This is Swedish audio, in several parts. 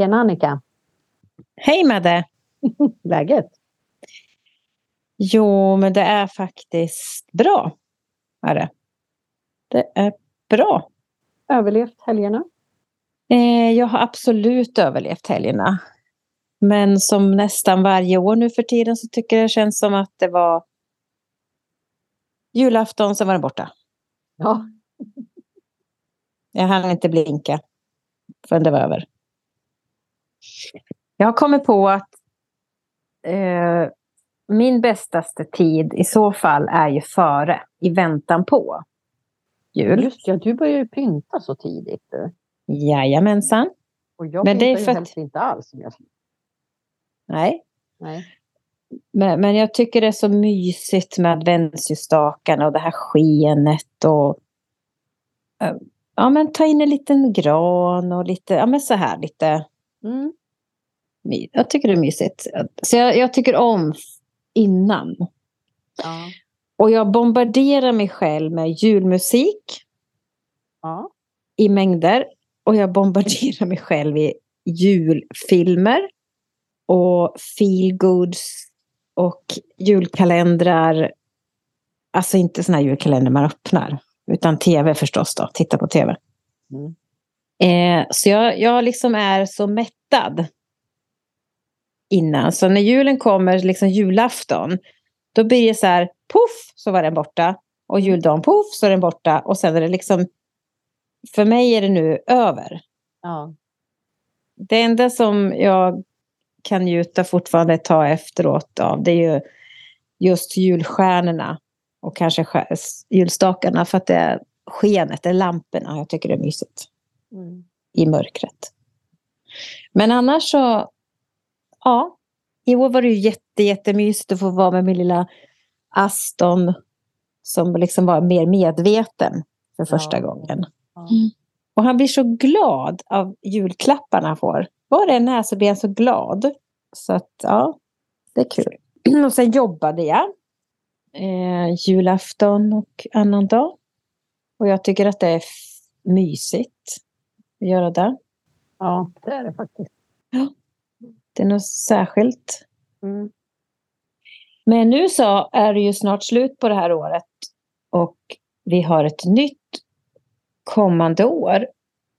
Tjena Annika! Hej Madde! Läget? Jo, men det är faktiskt bra. Är det. det är bra. Överlevt helgerna? Eh, jag har absolut överlevt helgerna. Men som nästan varje år nu för tiden så tycker jag det känns som att det var julafton, sen var den borta. Ja. Jag hann inte blinka förrän det var över. Jag har kommit på att eh, min bästaste tid i så fall är ju före, i väntan på jul. Just ja, du börjar ju pynta så tidigt. Du. Jajamensan. Och jag Men det är för att- inte alls. Jag... Nej, Nej. men, men jag tycker det är så mysigt med adventsljusstakarna och det här skenet och eh, ja, men ta in en liten gran och lite, ja men så här lite Mm. Jag tycker det är mysigt. Så jag, jag tycker om innan. Ja. Och jag bombarderar mig själv med julmusik Ja. i mängder. Och jag bombarderar mig själv i julfilmer. Och feelgoods. Och julkalendrar. Alltså inte här julkalendrar man öppnar. Utan tv förstås då. Titta på tv. Mm. Eh, så jag, jag liksom är så mättad. Innan. Så när julen kommer, liksom julafton. Då blir det så här, poff så var den borta. Och juldagen, poff så är den borta. Och sen är det liksom, för mig är det nu över. Ja. Det enda som jag kan njuta fortfarande ett tag efteråt av, det är ju just julstjärnorna. Och kanske julstakarna för att det är skenet, det är lamporna. Jag tycker det är mysigt Mm. i mörkret. Men annars så, ja. I år var det ju jätte, jättemysigt att få vara med min lilla Aston. Som liksom var mer medveten för första Ja. gången. Ja. Och han blir så glad av julklapparna han får. Var det än är så blir han så glad. Så att ja, det är kul. Och sen jobbade jag. Eh, julafton och annan dag. Och jag tycker att det är mysigt göra det. ja, det är det faktiskt. Det är något särskilt. Mm. Men nu så är det ju snart slut på det här året. Och vi har ett nytt kommande år.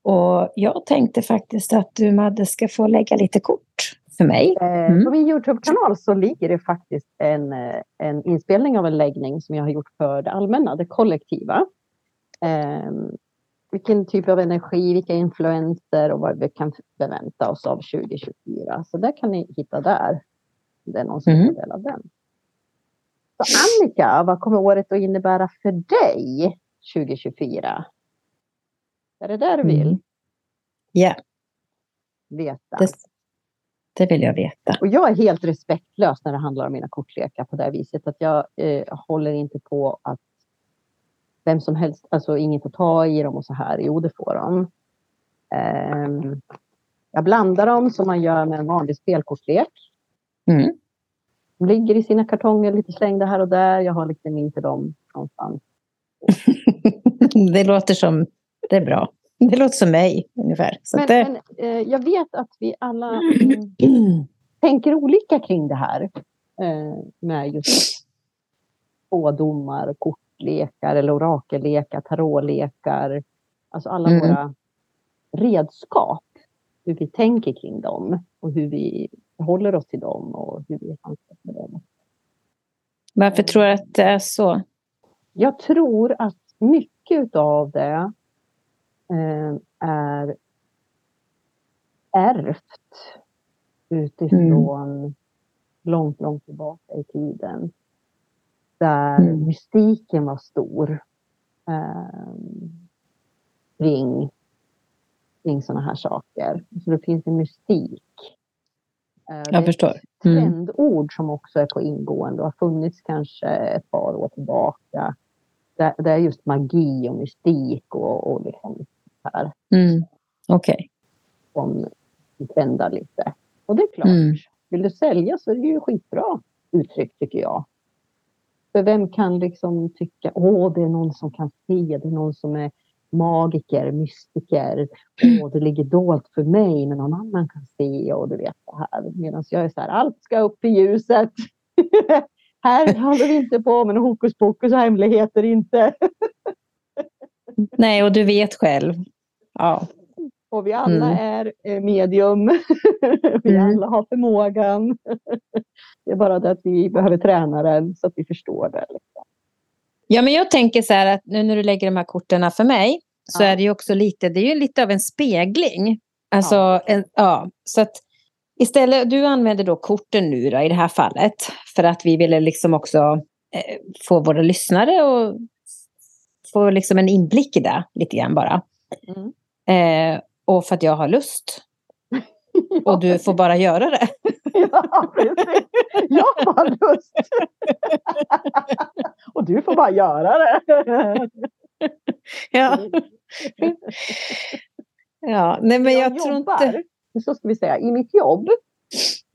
Och jag tänkte faktiskt att du Madde ska få lägga lite kort för mig. Eh, Mm. På min Youtube-kanal så ligger det faktiskt en, eh, en inspelning av en läggning som jag har gjort för det allmänna, det kollektiva. Vilken typ av energi, vilka influenser och vad vi kan förvänta oss av 2024. Så det kan ni hitta där. Det är någon som Mm. tar del av den. Så Annika, vad kommer året att innebära för dig 2024? Är det där du vill Mm. Ja, veta? det, det vill jag veta. Och jag är helt respektlös när det handlar om mina kortlekar på det viset. Att jag eh, håller inte på att vem som helst, alltså ingen får ta i dem och så här. Jo, det får de. Ehm, jag blandar dem som man gör med en vanlig spelkortlek. Mm. De ligger i sina kartonger lite slängda här och där. Jag har liksom inte dem någonstans. det låter som, det är bra. Det låter som mig ungefär. Så Men, det, men eh, jag vet att vi alla mm, tänker olika kring det här. Eh, med just spådomar, kortlekar eller orakellekar, tarotlekar. Alltså alla Mm. våra redskap. Hur vi tänker kring dem och hur vi förhåller oss till dem och hur vi handskas med dem. varför tror du att det är så? Jag tror att mycket av det eh, är ärvt utifrån långt, långt tillbaka i tiden. Där Mm. mystiken var stor eh, kring, kring sådana här saker. Så det finns en mystik. Eh, Jag förstår. Mm. trendord som också är på ingående och har funnits kanske ett par år tillbaka. Det, är just magi och mystik och, och liksom här Mm. Okej. som trendar lite. Och det är klart, Mm. vill du sälja så är det ju skitbra uttryck tycker jag. För vem kan liksom tycka, åh det är någon som kan se, det är någon som är magiker, mystiker. Och det ligger dolt för mig men någon annan kan se och du vet det här. Medan jag är så här, allt ska upp i ljuset. här håller vi inte på med hokus pokus och hemligheter inte. Nej, och du vet själv. Ja. Och vi alla mm. är eh, medium. vi mm. alla har förmågan. det är bara det att vi behöver träna den så att vi förstår det. Liksom. Ja, men jag tänker så här att nu när du lägger de här korten för mig så ja. är det ju också lite, det är ju lite av en spegling. Alltså, ja. En, ja, så att istället, du använder då korten nu då, i det här fallet för att vi ville liksom också eh, få våra lyssnare och få liksom en inblick i det lite grann bara. Mm. Eh, och för att jag har lust. Och du får bara göra det. Ja, precis. Jag har lust. Och du får bara göra det. Ja. Ja, nej men jag, jag tror jobbar, inte... Så ska vi säga, i mitt jobb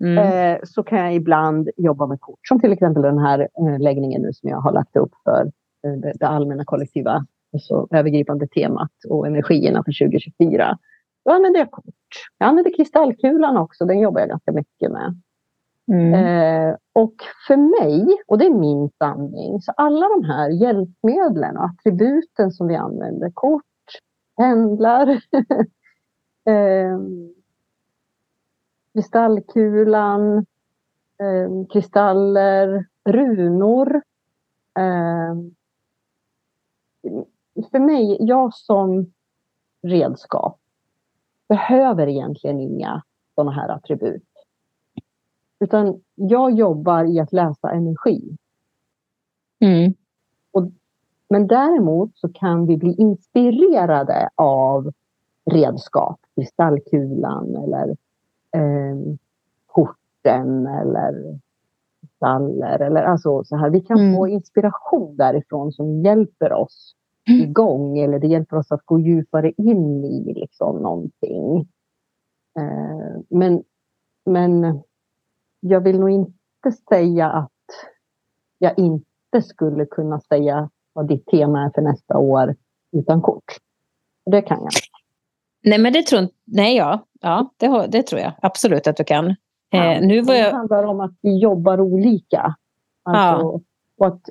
mm. eh, så kan jag ibland jobba med kort. Som till exempel den här eh, läggningen nu som jag har lagt upp för eh, det, det allmänna kollektiva, alltså övergripande temat och energierna för 2024. Då använder jag kort. Jag använder kristallkulan också, den jobbar jag ganska mycket med. Mm. Eh, och för mig, och det är min sanning, så alla de här hjälpmedlen och attributen som vi använder, kort, pendlar, eh, kristallkulan, eh, kristaller, runor. Eh, för mig, jag som redskap behöver egentligen inga sådana här attribut. Utan jag jobbar i att läsa energi. Mm. Och, men däremot så kan vi bli inspirerade av redskap, kristallkulan eller eh, korten eller kristaller. Eller, alltså, så här. Vi kan mm. få inspiration därifrån som hjälper oss. Igång eller det hjälper oss att gå djupare in i liksom någonting. Eh, men, men jag vill nog inte säga att jag inte skulle kunna säga vad ditt tema är för nästa år utan kort. Det kan jag. Nej, men det tror. Nej, ja. ja det, det tror jag absolut att du kan. Ja, eh, nu var jag... Det handlar om att vi jobbar olika. Alltså, ja. Och att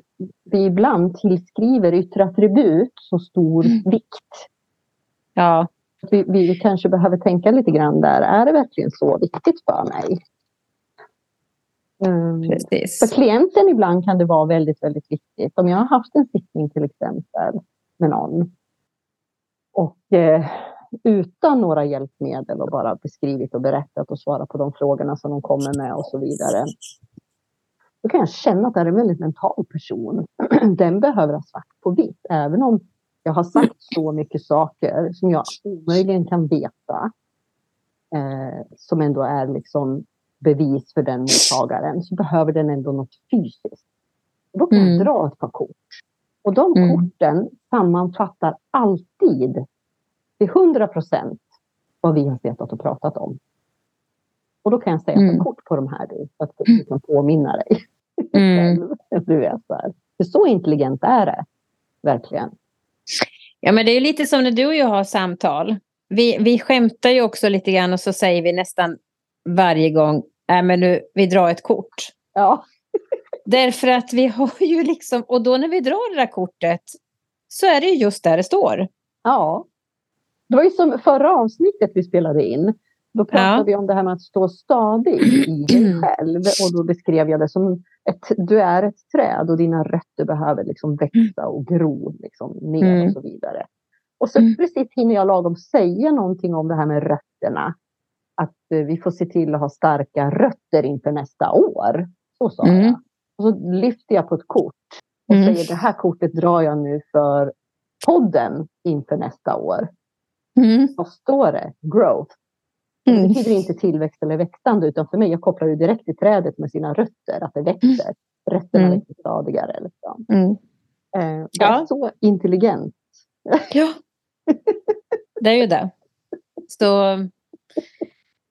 vi ibland tillskriver yttre attribut så stor mm. vikt. Ja. Vi, vi kanske behöver tänka lite grann där. Är det verkligen så viktigt för mig? Mm. Precis. För klienten ibland kan det vara väldigt, väldigt viktigt. Om jag har haft en sittning till exempel med någon och eh, utan några hjälpmedel och bara beskrivit och berättat och svarat på de frågorna som de kommer med och så vidare då kan jag känna att det är en väldigt mental person. Den behöver ha svart på vitt, även om jag har sagt så mycket saker som jag omöjligen kan veta. Eh, som ändå är liksom bevis för den mottagaren, så behöver den ändå något fysiskt. då kan mm. jag dra ett par kort. Och de mm. korten sammanfattar alltid till 100 procent vad vi har sett och pratat om. Och då kan jag säga mm. kort på de här du, för att liksom påminna dig. Mm. du vet, så här. För så intelligent är det verkligen. Ja, men det är lite som när du och jag har samtal. Vi, vi skämtar ju också lite grann och så säger vi nästan varje gång, äh, men nu, vi drar ett kort. Ja. Därför att vi har ju liksom, och då när vi drar det där kortet så är det ju just där det står. Ja. Det var ju som förra avsnittet vi spelade in. Då pratade ja. vi om det här med att stå stadig i dig själv och då beskrev jag det som ett, du är ett träd och dina rötter behöver liksom växa och gro liksom ner mm. och så vidare. Och så mm. precis hinner jag lagom säga någonting om det här med rötterna. Att eh, vi får se till att ha starka rötter inför nästa år. Så sa mm. jag. Och så lyfter jag på ett kort och mm. säger det här kortet drar jag nu för podden inför nästa år. Mm. Och står det growth. Mm. Det betyder inte tillväxt eller växande, utan för mig, jag kopplar ju direkt till trädet med sina rötter, att det växer. Mm. Rötterna mm. växer stadigare. Liksom. Mm. Eh, ja. så intelligent. Ja, det är ju det. Så,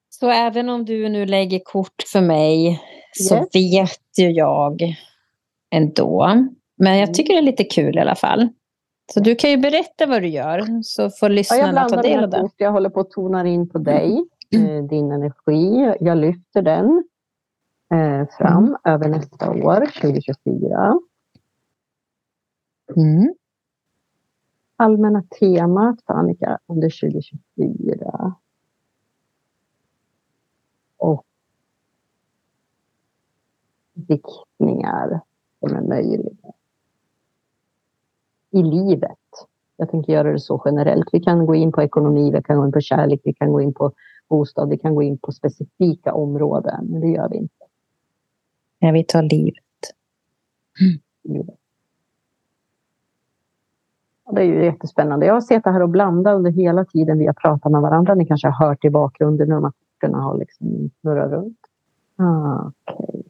så även om du nu lägger kort för mig så yes. vet ju jag ändå. Men jag mm. tycker det är lite kul i alla fall. Så du kan ju berätta vad du gör så får Ja, jag lyssnarna ta blandar del av det. kort. Jag håller på att tona in på dig, eh, din energi. Jag lyfter den eh, fram över nästa år, 2024. Mm. Allmänna temat för Annika under 2024. Och riktningar som är möjliga. I livet. Jag tänker göra det så generellt. Vi kan gå in på ekonomi, vi kan gå in på kärlek, vi kan gå in på bostad, vi kan gå in på specifika områden. Men det gör vi inte Ja, vi tar livet. Och det är ju jättespännande. Jag har sett det här och blanda under hela tiden vi har pratat med varandra. Ni kanske har hört i bakgrunden hur korten har liksom snurrat runt. Ah, Okej.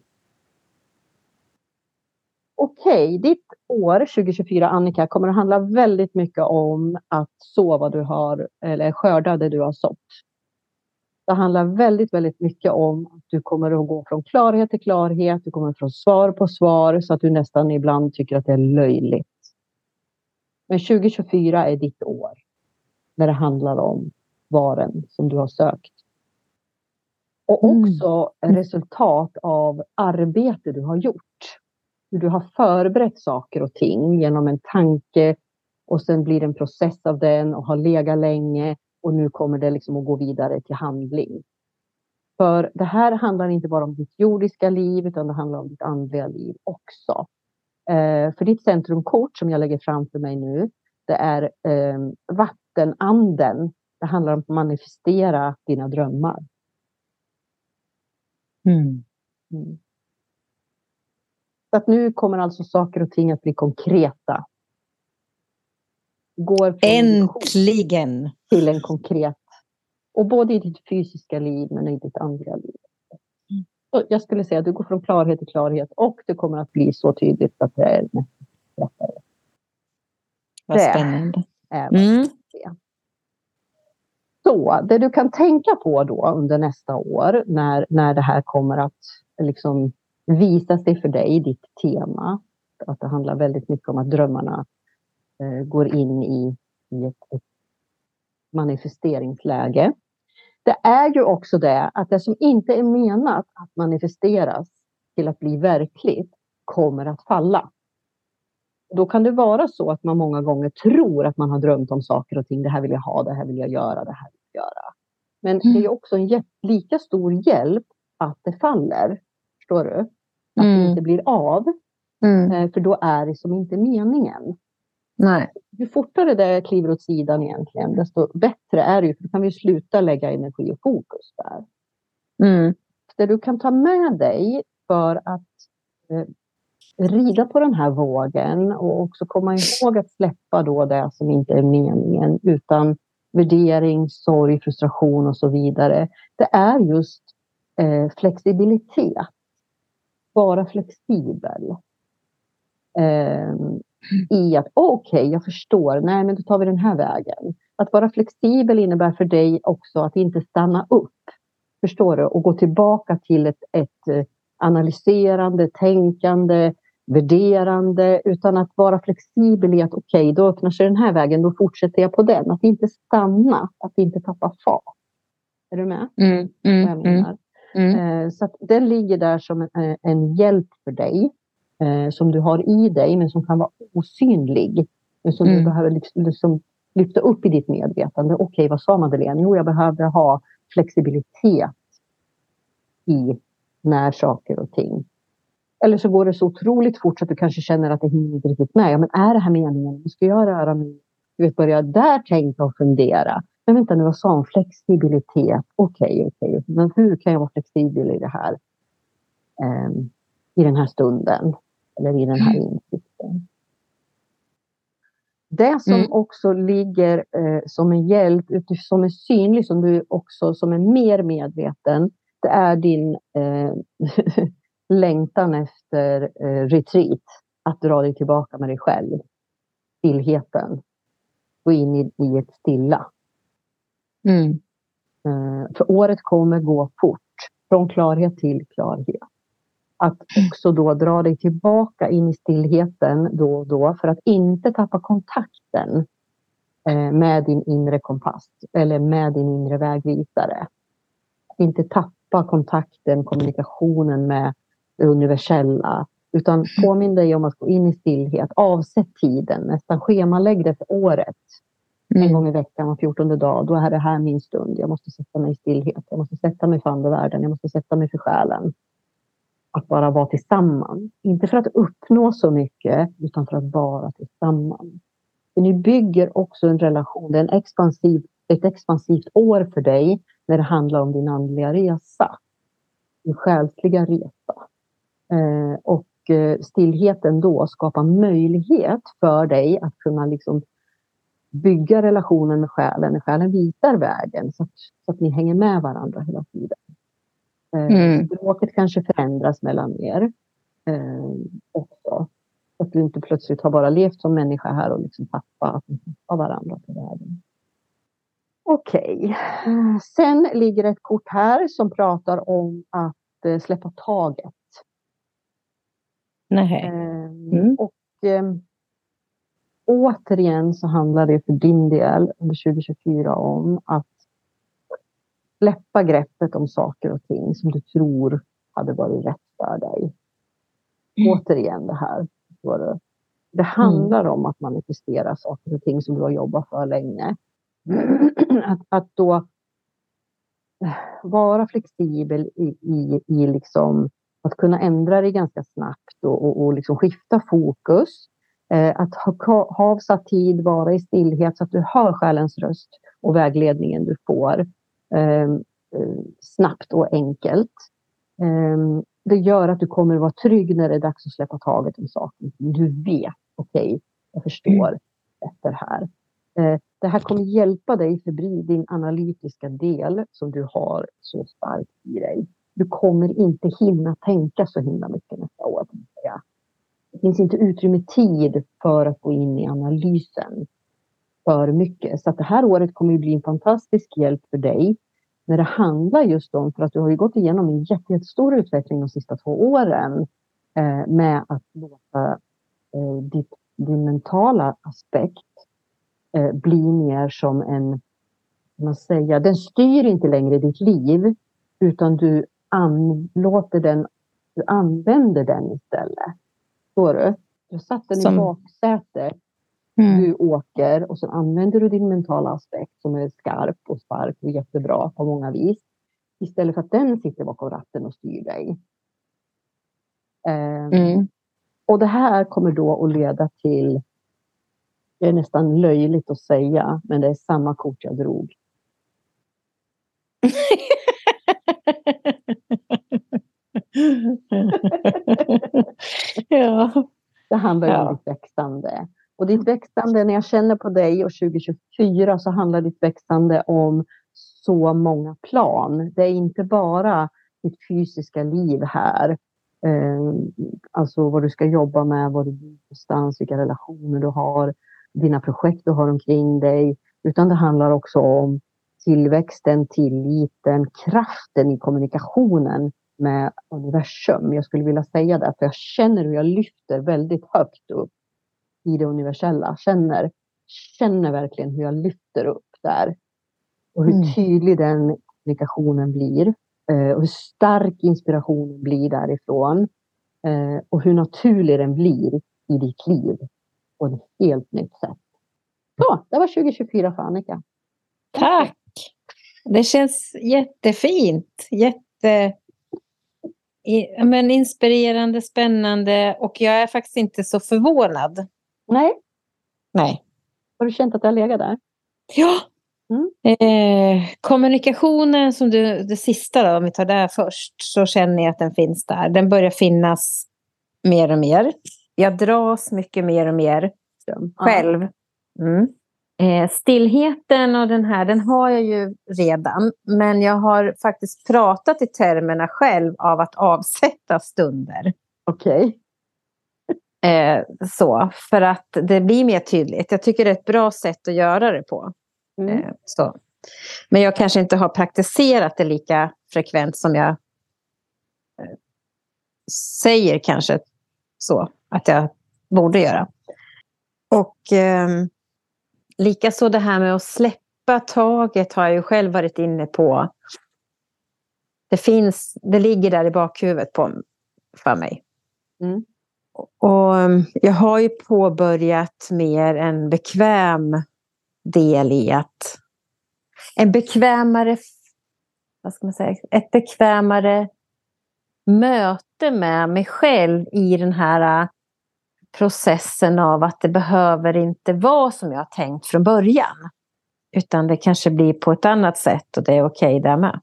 Okej, ditt år 2024 Annika kommer att handla väldigt mycket om att så vad du har eller skörda det du har sått. Det handlar väldigt, väldigt mycket om att du kommer att gå från klarhet till klarhet. Du kommer få svar på svar så att du nästan ibland tycker att det är löjligt. Men 2024 är ditt år när det handlar om varen som du har sökt. Och Mm. också resultat av arbete du har gjort. Hur du har förberett saker och ting genom en tanke och sen blir det en process av den och har legat länge och nu kommer det liksom att gå vidare till handling. För det här handlar inte bara om ditt jordiska liv utan det handlar om ditt andliga liv också. Eh, för ditt centrumkort som jag lägger framför mig nu, det är eh, vattenanden. Det handlar om att manifestera dina drömmar. Mm. Mm. Så att nu kommer alltså saker och ting att bli konkreta. Går från Äntligen! till en konkret. Och både i ditt fysiska liv men i ditt andliga liv. Så jag skulle säga att du går från klarhet till klarhet och det kommer att bli så tydligt att det är nästan lättare. Vad Det. spännande. Är Mm. Så det du kan tänka på då under nästa år när, när det här kommer att liksom visa sig för dig, ditt tema. Att det handlar väldigt mycket om att drömmarna går in i, i ett, manifesteringsläge. Det är ju också det att det som inte är menat att manifesteras till att bli verkligt kommer att falla. Då kan det vara så att man många gånger tror att man har drömt om saker och ting. Det här vill jag ha, det här vill jag göra, det här vill jag göra. Men det är också en lika stor hjälp att det faller. Förstår du? Att det Mm. inte blir av. Mm. eh, För då är det som inte meningen. Nej. Ju fortare det kliver åt sidan egentligen, desto bättre är det ju. För då kan vi sluta lägga energi och fokus där. Mm. Det du kan ta med dig för att eh, rida på den här vågen och också komma ihåg att släppa då det som inte är meningen utan värdering, sorg, frustration och så vidare. Det är just eh, flexibilitet. Vara flexibel. Eh, I att okej, jag förstår, nej men då tar vi den här vägen. Att vara flexibel innebär för dig också att inte stanna upp. Förstår du? Och gå tillbaka till ett, ett eh, analyserande, tänkande, värderande, utan att vara flexibel i att okej, då öppnar sig den här vägen, då fortsätter jag på den. Att inte stanna, att inte tappa fart. Är du med? Mm. Mm. Mm. Mm. Eh, Så att den ligger där som en, eh, en hjälp för dig, som du har i dig, men som kan vara osynlig. Men som du Mm. behöver liksom, lyfta upp i ditt medvetande. Okej, vad sa Madeleine? Jo, jag behöver ha flexibilitet i när saker och ting. Eller så går det så otroligt fort så att du kanske känner att det hinner inte riktigt med. Ja, men är det här meningen? Ska jag röra mig? Du vet, börja där tänka och fundera. Men vänta nu, vad sa hon? Flexibilitet. Okej, okej. Men hur kan jag vara flexibel i det här? ehm, I den här stunden. Eller i den här insikten. Det som Mm. också ligger eh, som en hjälp, som är synlig, som du också som är mer medveten, det är din eh, längtan efter eh, retreat. Att dra dig tillbaka med dig själv. Stillheten. Gå in i, i ett stilla. Mm. Eh, för året kommer gå fort. Från klarhet till klarhet. Att också då dra dig tillbaka in i stillheten då och då för att inte tappa kontakten eh, med din inre kompass eller med din inre vägvisare. Inte tappa kontakten, kommunikationen med det universella utan påminn dig om att gå in i stillhet. Avsätt tiden, nästan schemalägg det för året. Mm. En gång i veckan, var 14 dag. Då är det här min stund. Jag måste sätta mig i stillhet. Jag måste sätta mig för andevärlden. Jag måste sätta mig för själen. Att bara vara tillsammans. Inte för att uppnå så mycket, utan för att vara tillsammans. För ni bygger också en relation. Det är en expansiv, ett expansivt år för dig när det handlar om din andliga resa. Din själsliga resa. Eh, och eh, stillheten då skapar möjlighet för dig att kunna liksom bygga relationen med själen när själen visar vägen så att, så att ni hänger med varandra hela tiden. Eh, mm. Språket kanske förändras mellan er eh, också. Så att du inte plötsligt har bara levt som människa här och liksom tappat av varandra på. Okej, okay. sen ligger ett kort här som pratar om att eh, släppa taget. Nej. Ehm, mm. Och eh, återigen så handlar det för din del under 2024 om att släppa greppet om saker och ting som du tror hade varit rätt för dig. Mm. Återigen det här. Det handlar mm. om att manifestera saker och ting som du har jobbat för länge. att, att då vara flexibel i, i, i liksom att kunna ändra det ganska snabbt och, och, och liksom skifta fokus. Eh, att ha, ha avsatt tid, vara i stillhet så att du hör själens röst och vägledningen du får snabbt och enkelt. Eh, det gör att du kommer att vara trygg när det är dags att släppa taget om saken. Du vet, okej, okay, jag förstår mm. efter här. Eh, det här kommer hjälpa dig förbi din analytiska del som du har så starkt i dig du kommer inte hinna tänka så himla mycket nästa år. Det finns inte utrymme tid för att gå in i analysen för mycket. Så det här året kommer att bli en fantastisk hjälp för dig när det handlar just om, för att du har ju gått igenom en jättestor utveckling de sista två åren eh, med att låta eh, ditt, din mentala aspekt eh, bli mer som en, man säga, den styr inte längre ditt liv utan du an, låter den, du använder den istället. Förstår du? Du satt den Som... i baksätet. Mm. Du åker och så använder du din mentala aspekt som är skarp och stark och jättebra på många vis. Istället för att den sitter bakom ratten och styr dig. Um, mm. Och det här kommer då att leda till, det är nästan löjligt att säga, men det är samma kort jag drog. ja. Det handlar ja. om ditt växande. Och ditt växande, när jag känner på dig och 2024 så handlar ditt växande om så många plan. Det är inte bara ditt fysiska liv här. Eh, alltså vad du ska jobba med, var du bor någonstans, vilka relationer du har, dina projekt du har omkring dig. Utan det handlar också om tillväxten, tilliten, kraften i kommunikationen med universum. Jag skulle vilja säga det, för jag känner hur jag lyfter väldigt högt upp i det universella. Känner, känner verkligen hur jag lyfter upp där. Och hur mm. tydlig den kommunikationen blir. Eh, och hur stark inspirationen blir därifrån. Eh, och hur naturlig den blir i ditt liv på ett helt nytt sätt. Så, det var 2024 för Annika. Tack! Det känns jättefint. Jätte men inspirerande, spännande och jag är faktiskt inte så förvånad. Nej. Nej. Har du känt att det har legat där? Ja. Mm. Eh, kommunikationen som du, det sista då, om vi tar det först, så känner jag att den finns där. Den börjar finnas mer och mer. Jag dras mycket mer och mer själv. Mm. Eh, stillheten och den här, den har jag ju redan. Men jag har faktiskt pratat i termerna själv av att avsätta stunder. Okej. Okay. Eh, så, för att det blir mer tydligt. Jag tycker det är ett bra sätt att göra det på. Mm. Eh, så. Men jag kanske inte har praktiserat det lika frekvent som jag eh, säger kanske så att jag borde göra. Och eh, likaså det här med att släppa taget har jag ju själv varit inne på. Det finns, det ligger där i bakhuvudet på, för mig. Mm. Och ehm, jag har ju påbörjat mer en bekväm del i att en bekvämare, vad ska man säga, ett bekvämare möte med mig själv i den här äh, processen av att det behöver inte vara som jag har tänkt från början. Utan det kanske blir på ett annat sätt och det är okej okay där med.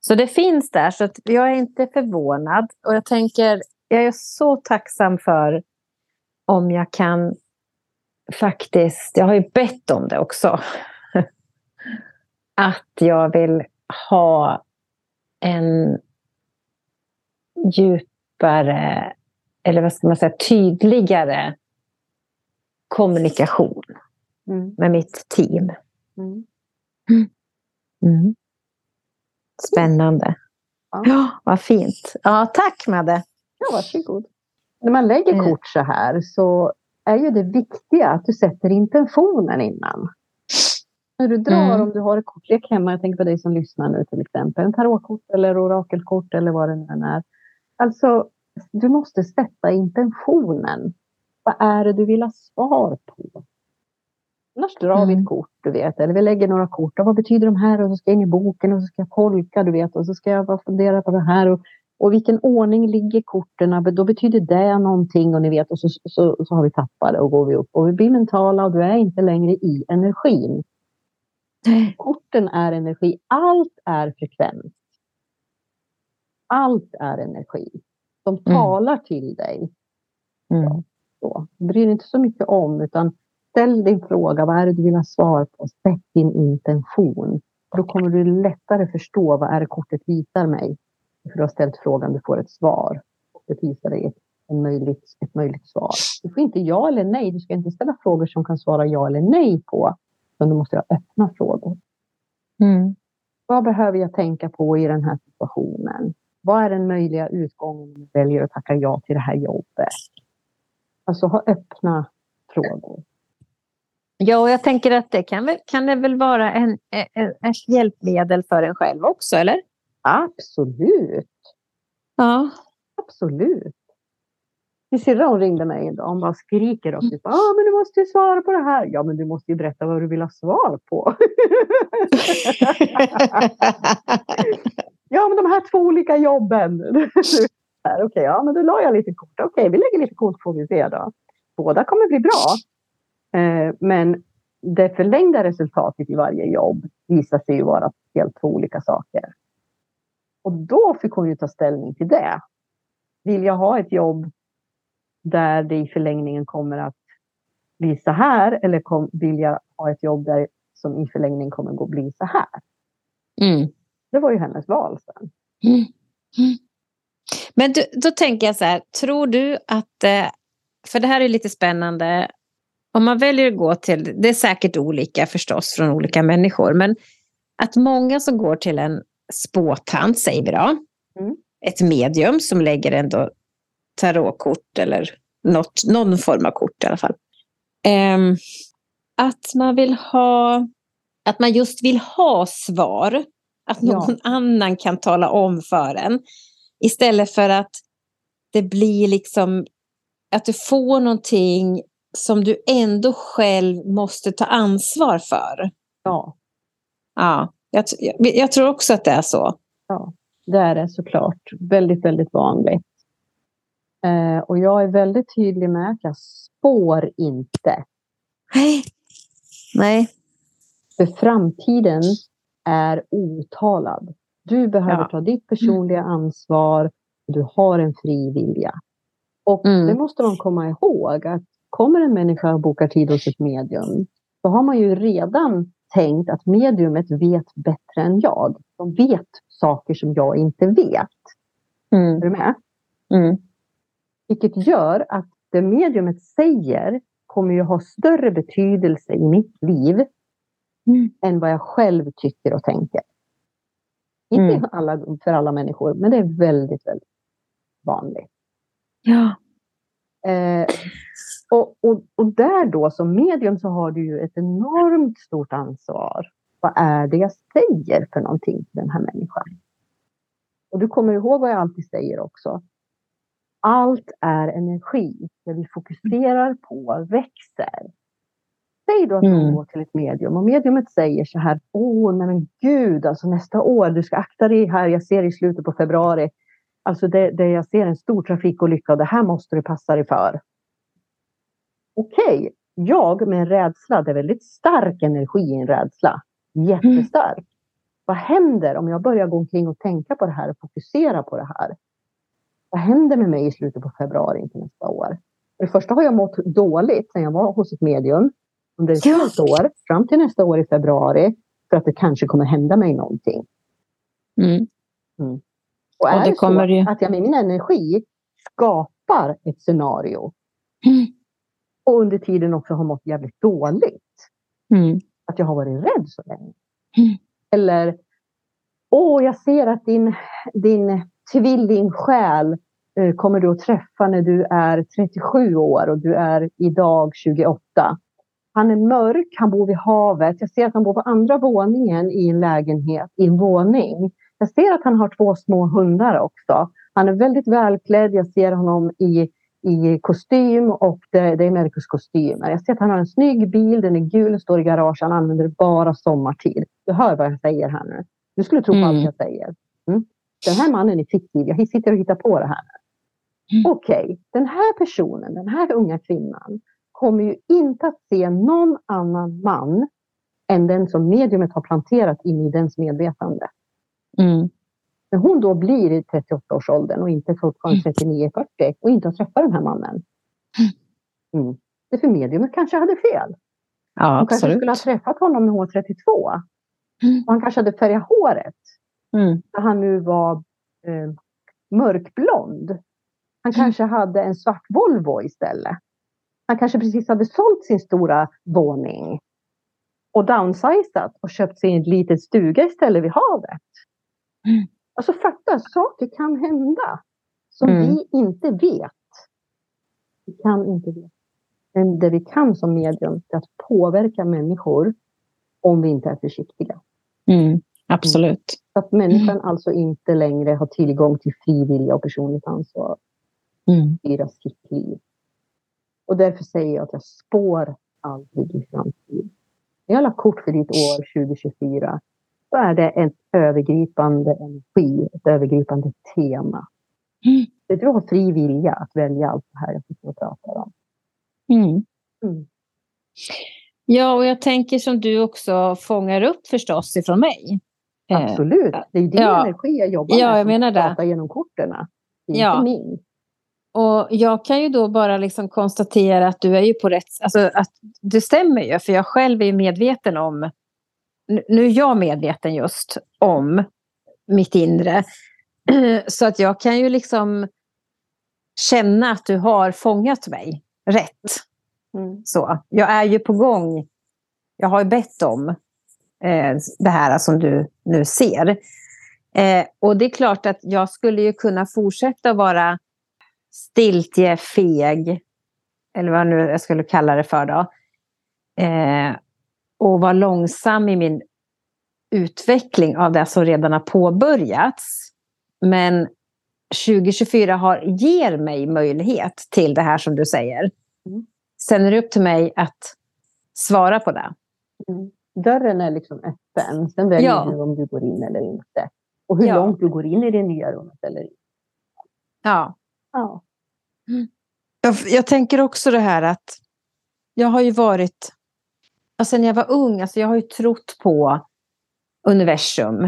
Så det finns där, så att jag är inte förvånad. Och jag tänker, jag är så tacksam för om jag kan faktiskt, jag har ju bett om det också, att jag vill ha en djupare, eller vad ska man säga, tydligare kommunikation mm. med mitt team. Mm. Mm. Spännande. Ja. ja, vad fint. Ja, tack Madde. Ja, varsågod. När man lägger mm. kort så här så är ju det viktiga att du sätter intentionen innan. När du drar, mm. om du har ett kortlek hemma, jag tänker på dig som lyssnar nu till exempel, en tarotkort eller orakelkort eller vad det nu än är. Alltså, du måste sätta intentionen. Vad är det du vill ha svar på? Annars drar mm. vi ett mm. kort, du vet, eller vi lägger några kort. Och vad betyder de här? Och så ska jag in i boken och så ska jag tolka, du vet, och så ska jag fundera på det här. Och, och vilken ordning ligger korten? Då betyder det någonting och ni vet, och så, så, så har vi tappat det och går vi upp. Och vi blir mentala och du är inte längre i energin. Korten är energi. Allt är frekvens. Allt är energi. De mm. talar till dig. Mm. Så, bry dig inte så mycket om, utan ställ din fråga. Vad är det du vill ha svar på? Sätt din intention. Då kommer du lättare förstå vad är det kortet visar mig. För du har ställt frågan, du får ett svar. Det visar dig ett, en möjligt, ett möjligt svar. Du får inte ja eller nej. Du ska inte ställa frågor som kan svara ja eller nej på. Utan du måste ha öppna frågor. Mm. Vad behöver jag tänka på i den här situationen? Vad är den möjliga utgången om jag väljer att tacka ja till det här jobbet? Alltså ha öppna frågor. Ja, och jag tänker att det kan, kan det väl vara en, ett hjälpmedel för en själv också, eller? Absolut. Ja. Absolut. Min syrra hon ringde mig en dag. Hon bara skriker och typ, ah, men du måste ju svara på det här. Ja, men du måste ju berätta vad du vill ha svar på. ja, men de här två olika jobben. Okej, okay, ja, men då la jag lite kort. Okej, okay, vi lägger lite kort får vi se då. Båda kommer bli bra. Eh, men det förlängda resultatet i varje jobb visar sig ju vara helt två olika saker. Och då fick hon ju ta ställning till det. Vill jag ha ett jobb där det i förlängningen kommer att bli så här eller kom, vill jag ha ett jobb där som i förlängningen kommer att bli så här? Mm. Det var ju hennes val sen. Mm. Mm. Men du, då tänker jag så här, tror du att, eh, för det här är lite spännande, om man väljer att gå till, det är säkert olika förstås från olika människor, men att många som går till en spåtant, säger vi då, mm. ett medium som lägger ändå tarotkort eller något, någon form av kort i alla fall. Um, att man vill ha, att man just vill ha svar. Att någon ja. annan kan tala om för en. Istället för att det blir liksom att du får någonting som du ändå själv måste ta ansvar för. Ja. Ja, jag, jag, jag tror också att det är så. Ja, det är det såklart. Väldigt, väldigt vanligt. Eh, och jag är väldigt tydlig med att jag spår inte. Nej. Nej. För framtiden är otalad. Du behöver ja. ta ditt personliga ansvar. Du har en fri vilja. Och mm. det måste man komma ihåg att kommer en människa och bokar tid hos ett medium så har man ju redan tänkt att mediumet vet bättre än jag. De vet saker som jag inte vet. Mm. Är du med? Mm. Vilket gör att det mediumet säger kommer ju ha större betydelse i mitt liv mm. än vad jag själv tycker och tänker. Inte mm. alla, för alla människor, men det är väldigt, väldigt. vanligt. Ja. Eh, och, och, och där då som medium så har du ju ett enormt stort ansvar. Vad är det jag säger för någonting till den här människan? Och du kommer ihåg vad jag alltid säger också. Allt är energi. Det vi fokuserar på växer. Säg då att Mm. man går till ett medium och mediumet säger så här. Åh, nej men gud, alltså nästa år, du ska akta dig här. Jag ser i slutet på februari. Alltså det, det jag ser en stor trafikolycka och det här måste du passa dig för. Okej, jag med en rädsla, det är väldigt stark energi i en rädsla. Jättestark. Vad händer om jag börjar gå omkring och tänka på det här och fokusera på det här? Vad händer med mig i slutet på februari inför nästa år? För det första har jag mått dåligt när jag var hos ett medium under ett Ja. år, fram till nästa år i februari, för att det kanske kommer hända mig någonting. Mm. Och är Och det det kommer så ju- att jag med min energi skapar ett scenario Mm. Och under tiden också har mått jävligt dåligt, Mm. att jag har varit rädd så länge. Mm. Eller, åh, jag ser att din, din tvillingsjäl eh, kommer du att träffa när du är 37 år och du är idag 28. Han är mörk, han bor vid havet. Jag ser att han bor på andra våningen i en lägenhet, i en våning. Jag ser att han har två små hundar också. Han är väldigt välklädd. Jag ser honom i, i kostym och det, det är Mercus kostymer. Jag ser att han har en snygg bil, den är gul, står i garage. Han använder det bara sommartid. Du hör vad jag säger här nu. Du skulle tro på Mm. allt jag säger. Mm. Den här mannen är fiktiv. Jag sitter och hittar på det här. Mm. Okej, den här personen, den här unga kvinnan kommer ju inte att se någon annan man än den som mediumet har planterat in i dens medvetande. Mm. När hon då blir i 38-årsåldern och inte fortfarande 39-40 och inte har träffat den här mannen. Mm. Det är för mediumet kanske hade fel. Ja, Hon kanske absolut. skulle ha träffat honom när hon var 32. Mm. Och han kanske hade färgat håret. Mm. När han nu var eh, mörkblond. Han kanske hade en svart Volvo istället. Han kanske precis hade sålt sin stora våning. Och downsizat och köpt sig en liten stuga istället vid havet. Mm. Alltså fatta, saker kan hända. Som Mm. vi inte vet. Vi kan inte veta. Men det vi kan som medium är att påverka människor om vi inte är försiktiga. Mm. Absolut. Så att människan alltså inte längre har tillgång till fri vilja och personligt ansvar Mm. styra sitt liv. Och därför säger jag att jag spår aldrig i framtiden. Jag la kort för ditt år 2024 så är det ett övergripande energi, ett övergripande tema. Mm. Det Du har fri vilja att välja allt det här jag sitter och pratar om. Mm. Mm. Ja, och jag tänker som du också fångar upp förstås ifrån mig. Eh, Absolut, det är din ja. energi jag jobbar Ja, med. jag menar det. pratar genom korten. Ja. min. Och jag kan ju då bara liksom konstatera att du är ju på rätt... Alltså att det stämmer ju, för jag själv är ju medveten om... Nu är jag medveten just om mitt inre. Så att jag kan ju liksom känna att du har fångat mig rätt. Mm. Så, jag är ju på gång. Jag har ju bett om eh, det här som du nu ser. Eh, och det är klart att jag skulle ju kunna fortsätta vara stiltje, feg, eller vad nu jag skulle kalla det för då. Eh, och vara långsam i min utveckling av det som redan har påbörjats. Men 2024 har, ger mig möjlighet till det här som du säger. Mm. Sen är det upp till mig att svara på det. Mm. Dörren är liksom öppen. Sen väljer Ja. du om du går in eller inte. Och hur Ja. långt du går in i det nya rummet eller inte. Ja. Ja. Jag, jag tänker också det här att jag har ju varit, alltså när jag var ung, alltså jag har ju trott på universum,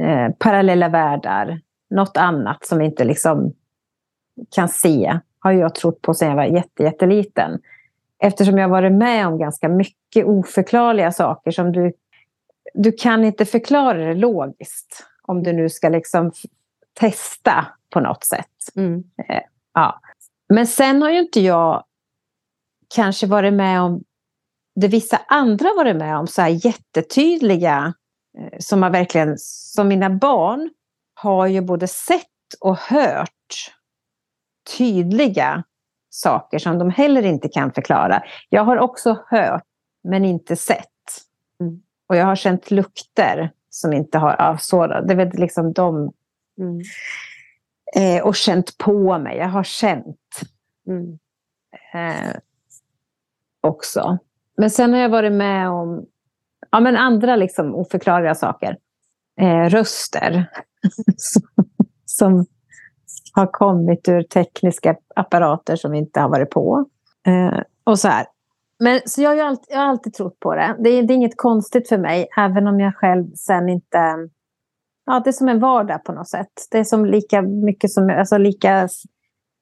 eh, parallella världar, något annat som vi inte liksom kan se, har jag trott på sedan jag var jätte, jätteliten. Eftersom jag varit med om ganska mycket oförklarliga saker som du, du kan inte förklara det logiskt. Om du nu ska liksom testa på något sätt. Mm. Ja. Men sen har ju inte jag kanske varit med om det vissa andra varit med om, så här jättetydliga, eh, som har verkligen, som mina barn har ju både sett och hört tydliga saker som de heller inte kan förklara. Jag har också hört men inte sett. Mm. Och jag har känt lukter som inte har... Ja, så, det är väl liksom de... Mm. Eh, och känt på mig. Jag har känt. Mm. Eh, också. Men sen har jag varit med om ja, men andra liksom oförklarliga saker. Eh, röster som har kommit ur tekniska apparater som inte har varit på. Eh, och så här. Men, så jag har, alltid, jag har alltid trott på det. det. Det är inget konstigt för mig, även om jag själv sen inte... Ja, det är som en vardag på något sätt. Det är som lika mycket som, alltså lika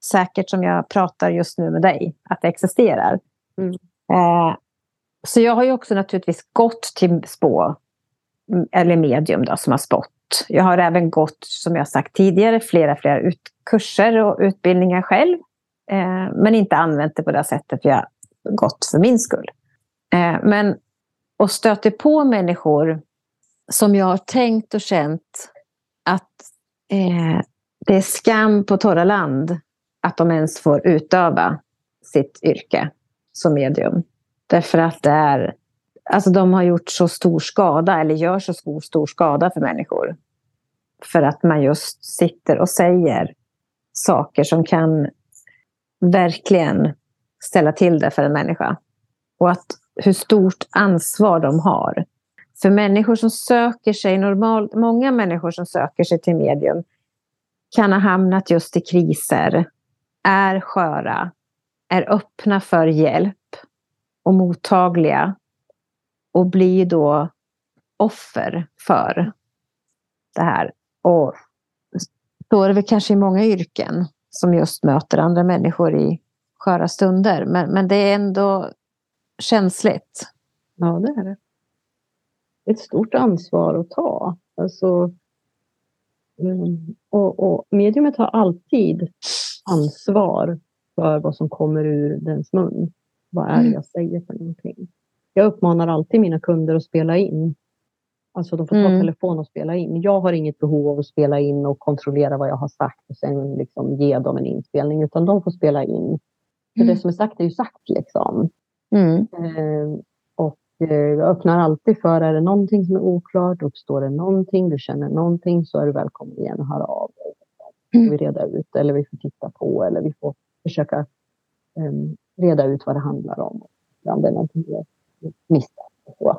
säkert som jag pratar just nu med dig, att det existerar. Mm. Eh, så jag har ju också naturligtvis gått till spå, mm, eller medium då, som har spått. Jag har även gått, som jag sagt tidigare, flera, flera ut kurser och utbildningar själv. Eh, men inte använt det på det sättet jag gått för min skull. Eh, men och stöter på människor som jag har tänkt och känt att eh, det är skam på torra land att de ens får utöva sitt yrke som medium. Därför att det är, alltså de har gjort så stor skada, eller gör så stor, stor skada för människor. För att man just sitter och säger saker som kan verkligen ställa till det för en människa. Och att hur stort ansvar de har. För människor som söker sig, normalt, många människor som söker sig till medium kan ha hamnat just i kriser, är sköra, är öppna för hjälp och mottagliga och blir då offer för det här. Och så är det väl kanske i många yrken som just möter andra människor i sköra stunder. Men, men det är ändå känsligt. Ja, det är det. Ett stort ansvar att ta. Alltså, ehm, och, och mediumet har alltid ansvar för vad som kommer ur dens mun. Vad är det mm. jag säger för någonting? Jag uppmanar alltid mina kunder att spela in. Alltså de får ta mm. telefon och spela in. Jag har inget behov av att spela in och kontrollera vad jag har sagt och sen liksom ge dem en inspelning, utan de får spela in. För mm. det som är sagt är ju sagt liksom. Mm. Eh, och eh, jag öppnar alltid för, är det någonting som är oklart, uppstår det någonting, du känner någonting så är du välkommen igen och höra av dig. Mm. Vi reda ut eller vi får titta på eller vi får försöka eh, reda ut vad det handlar om. Om det är någonting vi har missat. Så.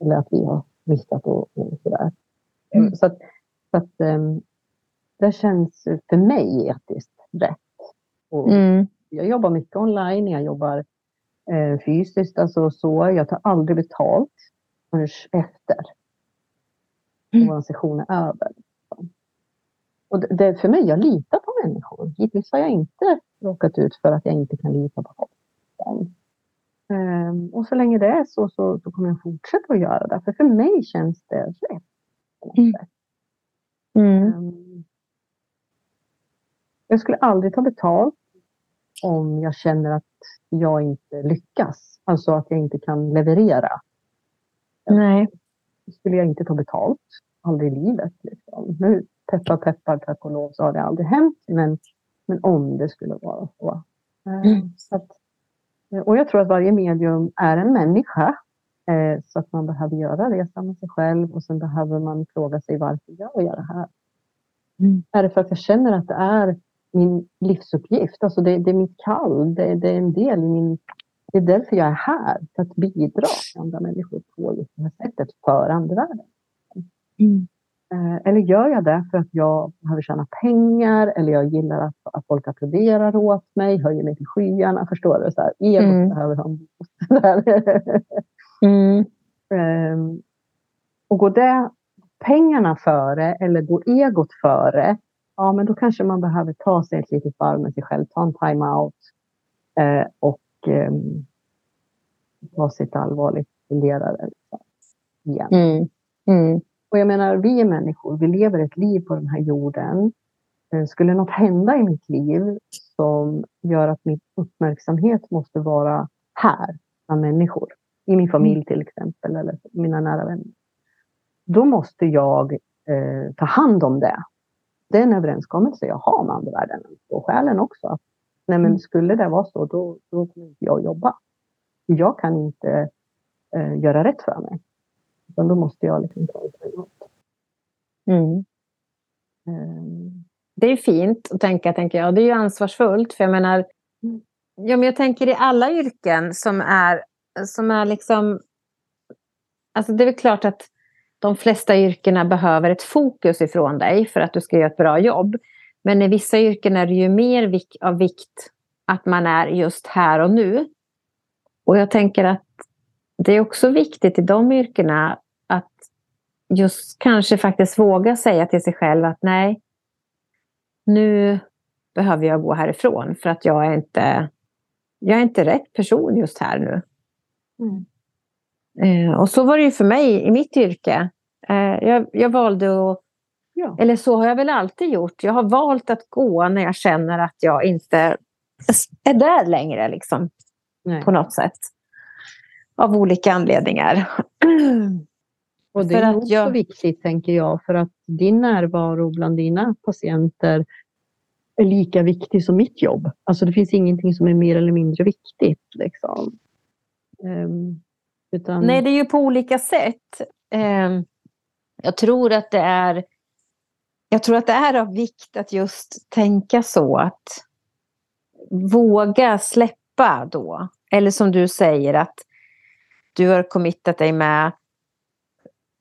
Eller att vi har missat och, och sådär. Mm. Så att, så att um, det känns för mig etiskt rätt. Och mm. Jag jobbar mycket online, jag jobbar eh, fysiskt, alltså så. Jag tar aldrig betalt förrän efter mm. vår session är över. Och det, det, för mig, jag litar på människor. Hittills har jag inte råkat ut för att jag inte kan lita på folk. Um, och så länge det är så, så, så kommer jag fortsätta att göra det. För för mig känns det rätt. Mm. Mm. Um, jag skulle aldrig ta betalt om jag känner att jag inte lyckas. Alltså att jag inte kan leverera. Nej. Då skulle jag inte ta betalt. Aldrig i livet. Liksom. Nu, peppar peppar, tack och lov, så har det aldrig hänt. Men, men om det skulle vara så. Ehm, mm. så att, och jag tror att varje medium är en människa. Eh, så att man behöver göra resan med sig själv och sen behöver man fråga sig varför gör jag det här? Mm. Är det för att jag känner att det är min livsuppgift? Alltså det, det är mitt kall, det, det, är en del i min... Det är därför jag är här, för att bidra till andra människor på just det här sättet för andevärlden. Mm. Eh, eller gör jag det för att jag behöver tjäna pengar eller jag gillar att, att folk applåderar åt mig, höjer mig till skyarna. Förstår du? Så här, egot mm. behöver ha mm. um, och går det pengarna före eller går egot före, ja men då kanske man behöver ta sig ett litet varv med sig själv, ta en time-out eh, och eh, ta sitt allvarligt funderare. Liksom, igen. Mm. Mm. Och jag menar, vi är människor, vi lever ett liv på den här jorden. Eh, skulle något hända i mitt liv som gör att min uppmärksamhet måste vara här, bland människor, i min familj mm. till exempel, eller mina nära vänner. Då måste jag eh, ta hand om det. det är en överenskommelse jag har med andevärlden och själen också. Att, nej, men skulle det vara så, då, då kommer inte jag jobba. Jag kan inte eh, göra rätt för mig. Utan då måste jag liksom ta det mm. um. Det är fint att tänka, tänker jag. Det är ju ansvarsfullt. För jag menar, ja, men jag tänker i alla yrken som är, som är liksom... Alltså det är väl klart att de flesta yrkena behöver ett fokus ifrån dig för att du ska göra ett bra jobb. Men i vissa yrken är det ju mer vik av vikt att man är just här och nu. Och jag tänker att det är också viktigt i de yrkena att just kanske faktiskt våga säga till sig själv att nej, nu behöver jag gå härifrån för att jag är inte, jag är inte rätt person just här nu. Mm. Eh, och så var det ju för mig i mitt yrke. Eh, jag, jag valde att Ja. Eller så har jag väl alltid gjort. Jag har valt att gå när jag känner att jag inte är där längre. Liksom, på något sätt. Av olika anledningar. Och det är också jag... viktigt, tänker jag, för att din närvaro bland dina patienter är lika viktig som mitt jobb. Alltså det finns ingenting som är mer eller mindre viktigt. Liksom. Um, utan... Nej, det är ju på olika sätt. Um, jag tror att det är jag tror att det är av vikt att just tänka så att våga släppa då. Eller som du säger att du har committat dig med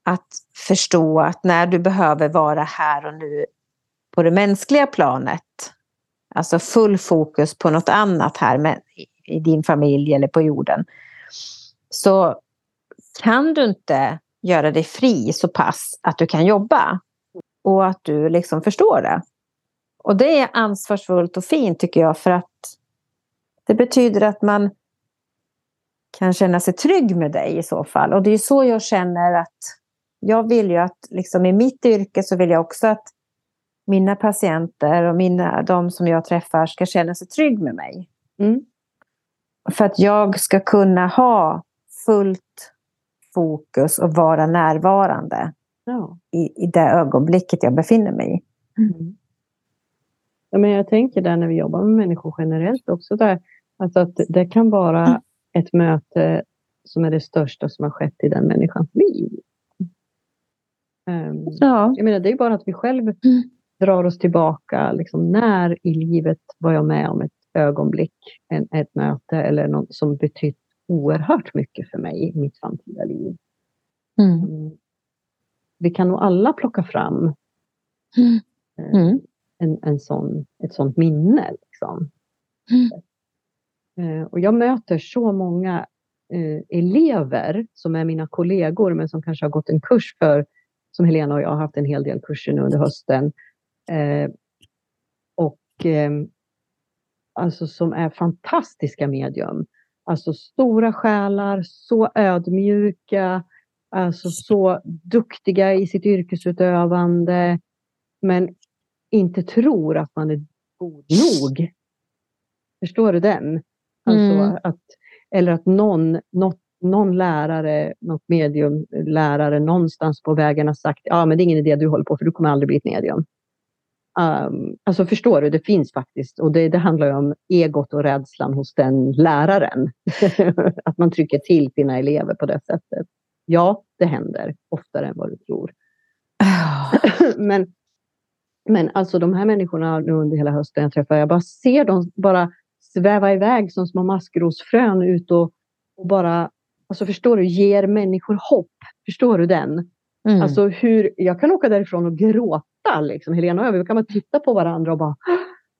att förstå att när du behöver vara här och nu på det mänskliga planet, alltså full fokus på något annat här med, i din familj eller på jorden, så kan du inte göra dig fri så pass att du kan jobba och att du liksom förstår det. Och det är ansvarsfullt och fint tycker jag för att det betyder att man kan känna sig trygg med dig i så fall. Och det är så jag känner att jag vill ju att liksom i mitt yrke så vill jag också att mina patienter och mina, de som jag träffar ska känna sig trygg med mig. Mm. För att jag ska kunna ha fullt fokus och vara närvarande ja. i, i det ögonblicket jag befinner mig i. Mm. Ja, men jag tänker där när vi jobbar med människor generellt också där, alltså att det kan vara mm. Ett möte som är det största som har skett i den människans liv. Um, ja. Jag menar, det är bara att vi själv mm. drar oss tillbaka. Liksom, när i livet var jag med om ett ögonblick, en, ett möte eller något som betytt oerhört mycket för mig i mitt framtida liv. Mm. mm vi kan nog alla plocka fram mm. Eh, mm. en, en sån, ett sånt minne. Liksom. Mm. Eh, och jag möter så många eh, elever som är mina kollegor men som kanske har gått en kurs för, som Helena och jag har haft en hel del kurser nu under hösten. Eh, och ehm, alltså som är fantastiska medium. Alltså stora själar, så ödmjuka, Alltså så duktiga i sitt yrkesutövande men inte tror att man är god nog. Förstår du den? Alltså mm. att, eller att någon, något, någon lärare, något medium, lärare någonstans på vägen har sagt ja men det är ingen idé du håller på för du kommer aldrig bli ett medium. Um, alltså förstår du, det finns faktiskt och det, det handlar ju om egot och rädslan hos den läraren. att man trycker till sina elever på det sättet. Ja, det händer oftare än vad du tror. men, men alltså de här människorna nu under hela hösten jag träffar, jag bara ser dem bara sväva iväg som små maskrosfrön ut och, och bara, alltså förstår du, ger människor hopp. Förstår du den? Mm. Alltså hur, jag kan åka därifrån och gråta, liksom. Helena och jag, vi kan bara titta på varandra och bara,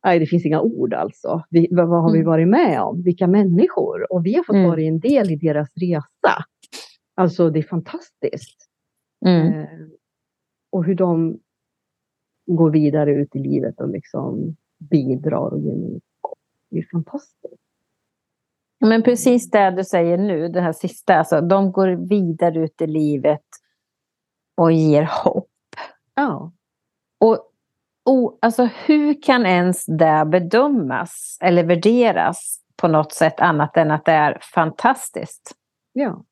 nej det finns inga ord alltså. Vi, vad, vad, har vi mm. varit med om? Vilka människor? Och vi har fått mm. vara en del i deras resa. Alltså det är fantastiskt. Mm. Eh, och hur de går vidare ut i livet och liksom bidrar och ger Det är fantastiskt. Men precis det du säger nu, det här sista, alltså, de går vidare ut i livet och ger hopp. Ja. Och, och alltså, hur kan ens det bedömas eller värderas på något sätt annat än att det är fantastiskt? Ja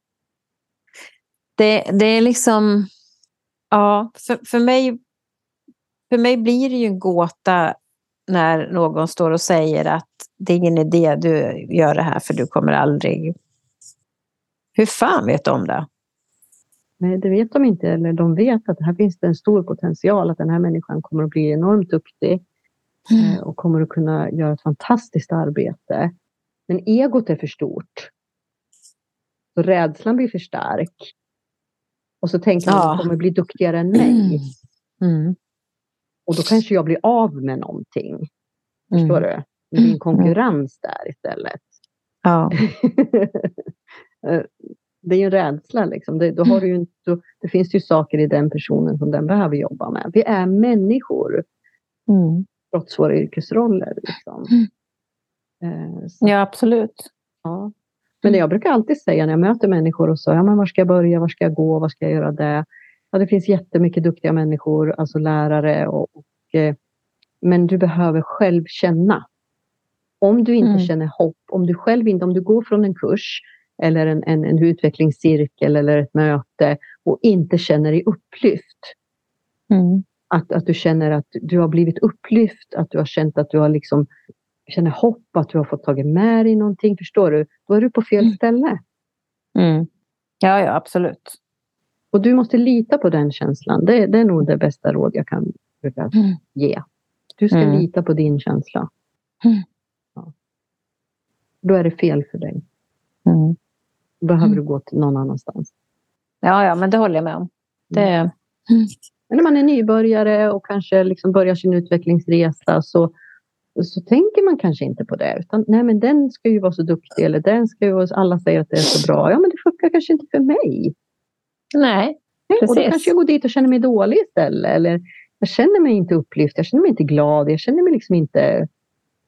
det, det är liksom... Ja, för, för mig för mig blir det ju en gåta när någon står och säger att det är ingen idé du gör det här för du kommer aldrig... Hur fan vet de det? Nej, det vet de inte. Eller de vet att här finns det en stor potential att den här människan kommer att bli enormt duktig mm. och kommer att kunna göra ett fantastiskt arbete. Men egot är för stort. Så rädslan blir för stark. Och så tänker man ja. att de kommer bli duktigare än mig. Mm. Och då kanske jag blir av med någonting. Förstår mm. du? Det blir en konkurrens där istället. Ja. det är ju en rädsla. Liksom. Det, då har du ju, då, det finns ju saker i den personen som den behöver jobba med. Vi är människor. Mm. Trots våra yrkesroller. Liksom. Mm. Eh, ja, absolut. Ja. Men jag brukar alltid säga när jag möter människor och så, ja, men var ska jag börja, var ska jag gå, var ska jag göra det? Ja, det finns jättemycket duktiga människor, alltså lärare. Och, och eh, men du behöver själv känna. Om du inte mm. känner hopp, om du själv inte, om du går från en kurs eller en, en, en utvecklingscirkel eller ett möte och inte känner dig upplyft. Mm. Att, att du känner att du har blivit upplyft, att du har känt att du har liksom känner hopp, att du har fått tagit med dig någonting. Förstår du? Då är du på fel mm. ställe. Mm. Ja, ja, absolut. Och du måste lita på den känslan. Det, det är nog det bästa råd jag kan mm. ge. Du ska mm. lita på din känsla. Mm. Då är det fel för dig. Mm. Behöver du gå till någon annanstans. Ja, ja, men det håller jag med om. Det... Men när man är nybörjare och kanske liksom börjar sin utvecklingsresa så så tänker man kanske inte på det. Utan nej, men den ska ju vara så duktig eller den ska ju vara, alla säger att det är så bra. Ja, men det funkar kanske inte för mig. Nej, precis. Och då kanske jag går dit och känner mig dålig istället. Eller jag känner mig inte upplyft, jag känner mig inte glad, jag känner mig liksom inte...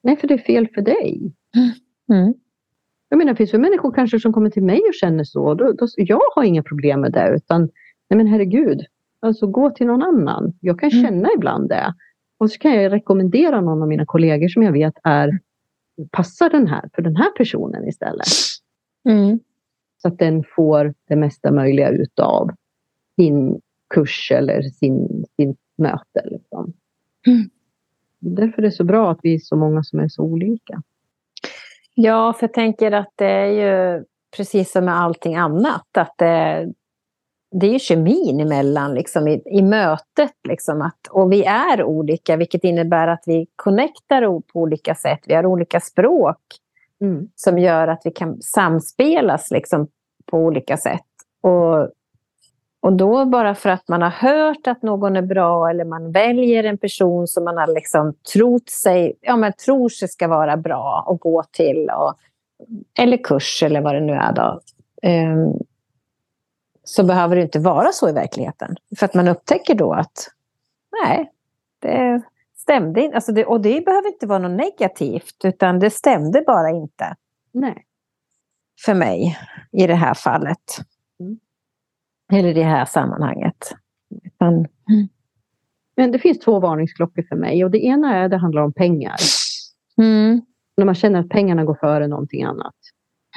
Nej, för det är fel för dig. Mm. Jag menar, det finns ju människor kanske som kommer till mig och känner så. Då, då, jag har inga problem med det, utan nej men herregud, alltså gå till någon annan. Jag kan mm. känna mm. ibland det. Och så kan jag rekommendera någon av mina kollegor som jag vet är passar den här för den här personen istället. Mm. Så att den får det mesta möjliga utav sin kurs eller sin, sin möte. Liksom. Mm. Därför är det så bra att vi är så många som är så olika. Ja, för jag tänker att det är ju precis som med allting annat. Att det, det är ju kemin emellan liksom, i, i mötet. Liksom, att, och vi är olika, vilket innebär att vi connectar på olika sätt. Vi har olika språk mm. som gör att vi kan samspelas liksom, på olika sätt. Och, och då bara för att man har hört att någon är bra eller man väljer en person som man har liksom trott sig, ja, men tror sig ska vara bra att gå till. Och, eller kurs eller vad det nu är. Då. Um, så behöver det inte vara så i verkligheten. För att man upptäcker då att nej, det stämde inte. Alltså det, och det behöver inte vara något negativt, utan det stämde bara inte. Nej. För mig i det här fallet. Eller i det här sammanhanget. Men, mm. Men det finns två varningsklockor för mig. Och det ena är det handlar om pengar. Mm. När man känner att pengarna går före någonting annat.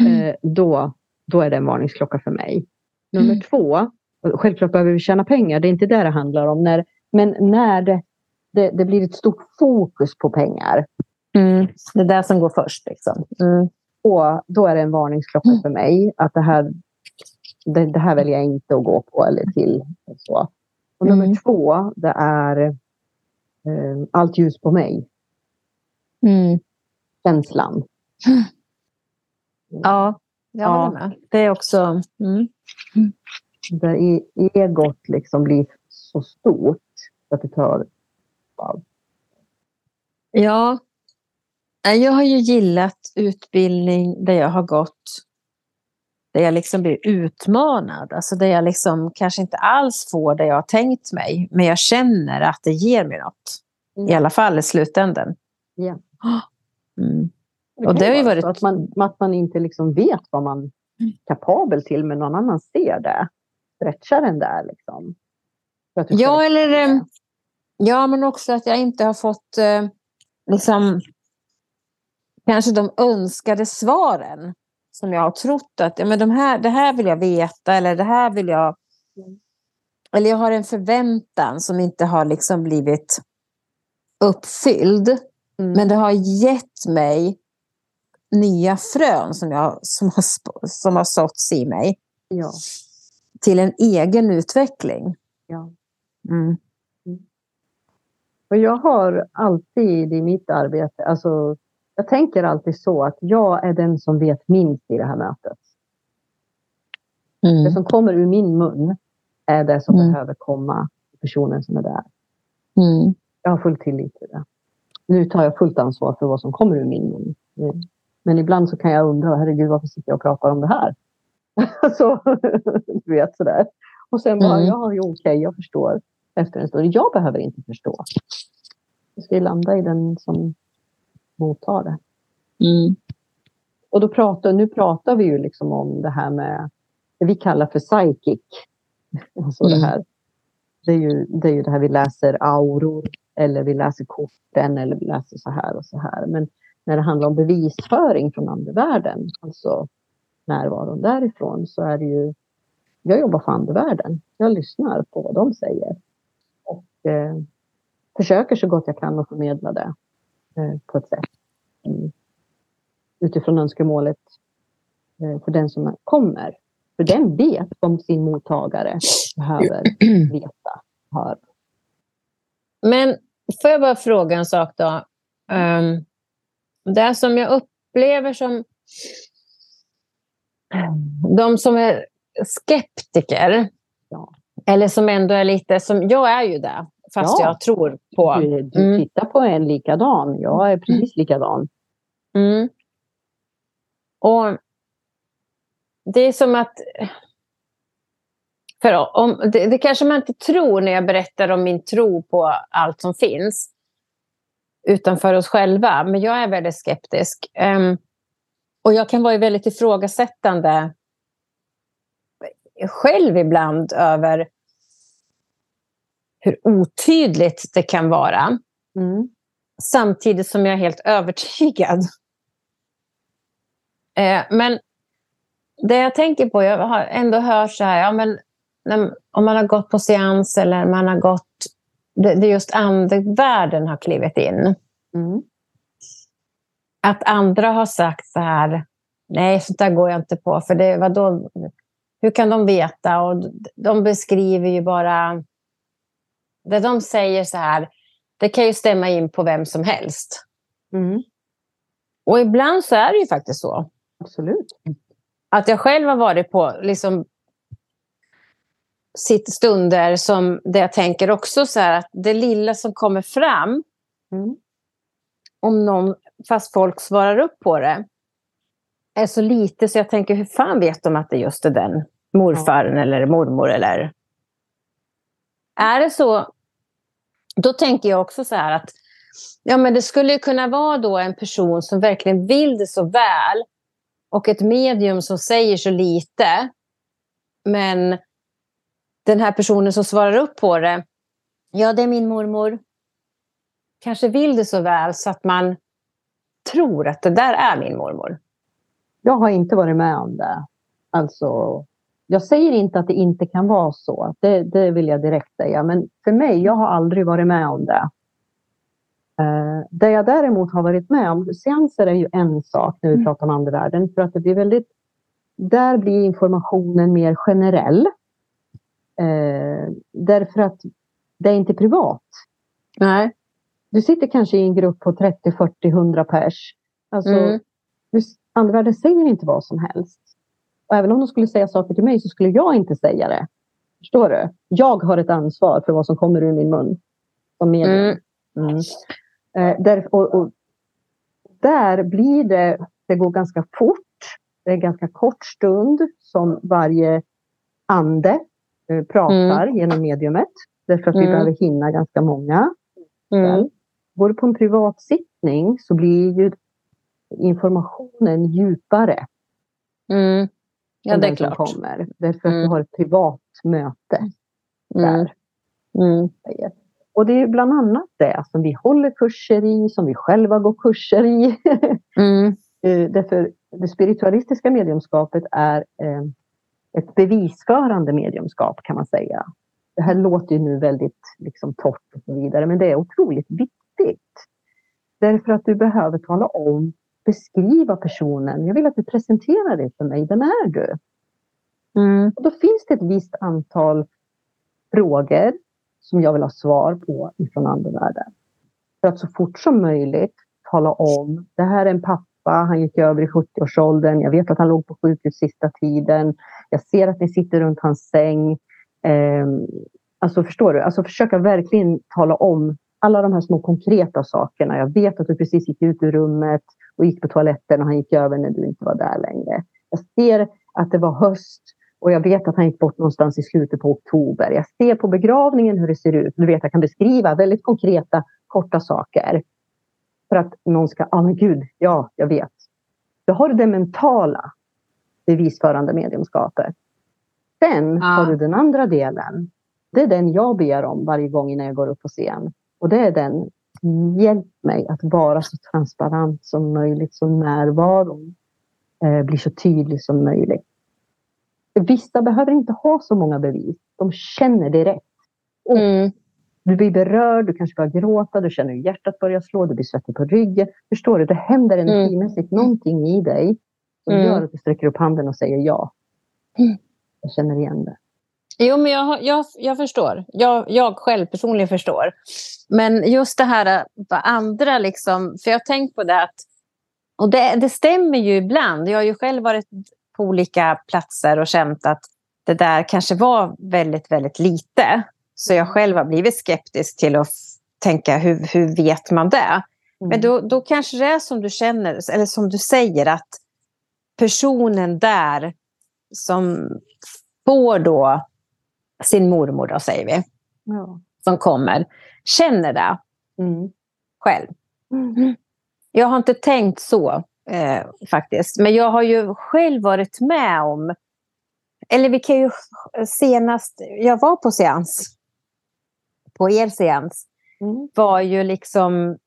Mm. Eh, då, då är det en varningsklocka för mig. Nummer mm. två, självklart behöver vi tjäna pengar, det är inte det det handlar om. När, men när det, det, det blir ett stort fokus på pengar. Mm. Det är det som går först. Liksom. Mm. Och då är det en varningsklocka mm. för mig att det här, det, det, här väljer jag inte att gå på eller till. Så. Och nummer mm. två, det är eh, allt ljus på mig. Mm. Känslan. Ja, jag ja. med. Det är också... Mm. Där egot liksom blir så stort att det tar allt. Ja. Jag har ju gillat utbildning där jag har gått där jag liksom blir utmanad. Alltså där jag liksom kanske inte alls får det jag har tänkt mig. Men jag känner att det ger mig något. Mm. I alla fall i slutändan. Yeah. Mm. Det och det har ju varit... Att man, att man inte liksom vet vad man är kapabel till, men någon annan ser det. Stretchar den där liksom. Ja, eller... Eh, ja, men också att jag inte har fått eh, liksom kanske de önskade svaren som jag har trott att ja, men de här, det här vill jag veta eller det här vill jag... Mm. Eller jag har en förväntan som inte har liksom blivit uppfylld. Mm. Men det har gett mig nya frön som, jag, som, har, som har såtts i mig. Ja. Till en egen utveckling. Ja. Mm. Och jag har alltid i mitt arbete, alltså, jag tänker alltid så att jag är den som vet minst i det här mötet. Mm. Det som kommer ur min mun är det som mm. behöver komma till personen som är där. Mm. Jag har full tillit till det. Nu tar jag fullt ansvar för vad som kommer ur min mun. Men ibland så kan jag undra, herregud varför sitter jag och pratar om det här? så, du vet sådär. Och sen bara, mm. ja, okej, okay, jag förstår efter en stund. Jag behöver inte förstå. Det ska ju landa i den som mottar det. Mm. Och då pratar, nu pratar vi ju liksom om det här med det vi kallar för psychic. Alltså mm. det, här. Det, är ju, det är ju det här vi läser auror eller vi läser korten eller vi läser så här och så här. Men när det handlar om bevisföring från andevärlden, alltså närvaron därifrån, så är det ju... Jag jobbar för andevärlden. Jag lyssnar på vad de säger. Och eh, försöker så gott jag kan att förmedla det på ett sätt mm, utifrån önskemålet eh, för den som kommer. För den vet vad sin mottagare behöver veta, hör. Men får jag bara fråga en sak då? Um, det som jag upplever som de som är skeptiker, ja. eller som ändå är lite, som jag är ju det, fast ja. jag tror på... Du, du mm. tittar på en likadan, jag är precis likadan. Mm. Och det är som att... För om, det, det kanske man inte tror när jag berättar om min tro på allt som finns utanför oss själva. Men jag är väldigt skeptisk. Um, och jag kan vara väldigt ifrågasättande själv ibland över hur otydligt det kan vara. Mm. Samtidigt som jag är helt övertygad. Eh, men det jag tänker på, jag har ändå hört så här, ja, men när, om man har gått på seans eller man har gått, det, det just andevärlden har klivit in. Mm. Att andra har sagt så här, nej, sånt där går jag inte på, för det, vadå, hur kan de veta? Och de beskriver ju bara, det de säger så här, det kan ju stämma in på vem som helst. Mm. Och ibland så är det ju faktiskt så. Absolut. Att jag själv har varit på liksom, sitt stunder som där jag tänker också så här att det lilla som kommer fram mm. om någon, fast folk svarar upp på det är så lite så jag tänker hur fan vet de att det just är den morfaren ja. eller mormor eller är det så då tänker jag också så här att ja, men det skulle kunna vara då en person som verkligen vill det så väl och ett medium som säger så lite. Men den här personen som svarar upp på det, ja det är min mormor, kanske vill det så väl så att man tror att det där är min mormor. Jag har inte varit med om det. Alltså, jag säger inte att det inte kan vara så. Det, det vill jag direkt säga. Men för mig, jag har aldrig varit med om det. Uh, det jag däremot har varit med om, seanser är ju en sak när vi mm. pratar om andevärlden, för att det blir väldigt, där blir informationen mer generell. Uh, därför att det är inte privat. Nej. Du sitter kanske i en grupp på 30, 40, 100 pers. Alltså, mm. Andevärlden säger inte vad som helst. Och även om de skulle säga saker till mig så skulle jag inte säga det. Förstår du? Jag har ett ansvar för vad som kommer ur min mun. Som medium. Mm. Mm. Eh, där, och, och, där blir det, det går ganska fort. Det är en ganska kort stund som varje ande eh, pratar mm. genom mediumet. Därför att vi mm. behöver hinna ganska många. Mm. Går du på en privat sittning så blir ju informationen djupare. Mm. Ja, det är klart. Kommer, därför att mm. du har ett privat möte mm. där. Mm. Och det är bland annat det som vi håller kurser i, som vi själva går kurser i. Mm. Eh, därför det spiritualistiska mediumskapet är eh, ett bevisförande mediumskap kan man säga. Det här låter ju nu väldigt liksom, torrt och så vidare, men det är otroligt viktigt. Därför att du behöver tala om, beskriva personen. Jag vill att du presenterar dig för mig. Vem är du? Mm. Och då finns det ett visst antal frågor som jag vill ha svar på ifrån andevärlden. För att så fort som möjligt tala om, det här är en pappa, han gick över i 70-årsåldern, jag vet att han låg på sjukhus sista tiden, jag ser att ni sitter runt hans säng. Eh, alltså förstår du, alltså försöka verkligen tala om alla de här små konkreta sakerna. Jag vet att du precis gick ut ur rummet och gick på toaletten och han gick över när du inte var där längre. Jag ser att det var höst och jag vet att han gick bort någonstans i slutet på oktober. Jag ser på begravningen hur det ser ut. Du vet, jag kan beskriva väldigt konkreta, korta saker. För att någon ska, ja ah, men gud, ja, jag vet. Då har du det mentala bevisförande mediumskapet. Sen Ja. har du den andra delen. Det är den jag ber om varje gång innan jag går upp på scen. Och det är den, hjälp mig att vara så transparent som möjligt, så närvaron eh, blir så tydlig som möjligt. Vissa behöver inte ha så många bevis. De känner direkt. Mm. Du blir berörd, du kanske börjar gråta, du känner hur hjärtat börjar slå, du blir svettig på ryggen. Förstår du? Det händer energimässigt någonting i dig som Mm. gör att du sträcker upp handen och säger ja. Mm. Jag känner igen det. Jo, men jag, jag, jag förstår. Jag, jag själv personligen förstår. Men just det här äh, vad andra liksom... För jag har tänkt på det att... Och det, det stämmer ju ibland. Jag har ju själv varit på olika platser och känt att det där kanske var väldigt, väldigt lite. Så jag själv har blivit skeptisk till att tänka hur, hur vet man det? Men då, då kanske det är som du känner, eller som du säger att personen där som får då sin mormor, då säger vi, Ja. som kommer, känner det Mm. själv. Mm. Jag har inte tänkt så eh, faktiskt, men jag har ju själv varit med om, eller vi kan ju senast, jag var på seans, på er seans, Mm. var ju liksom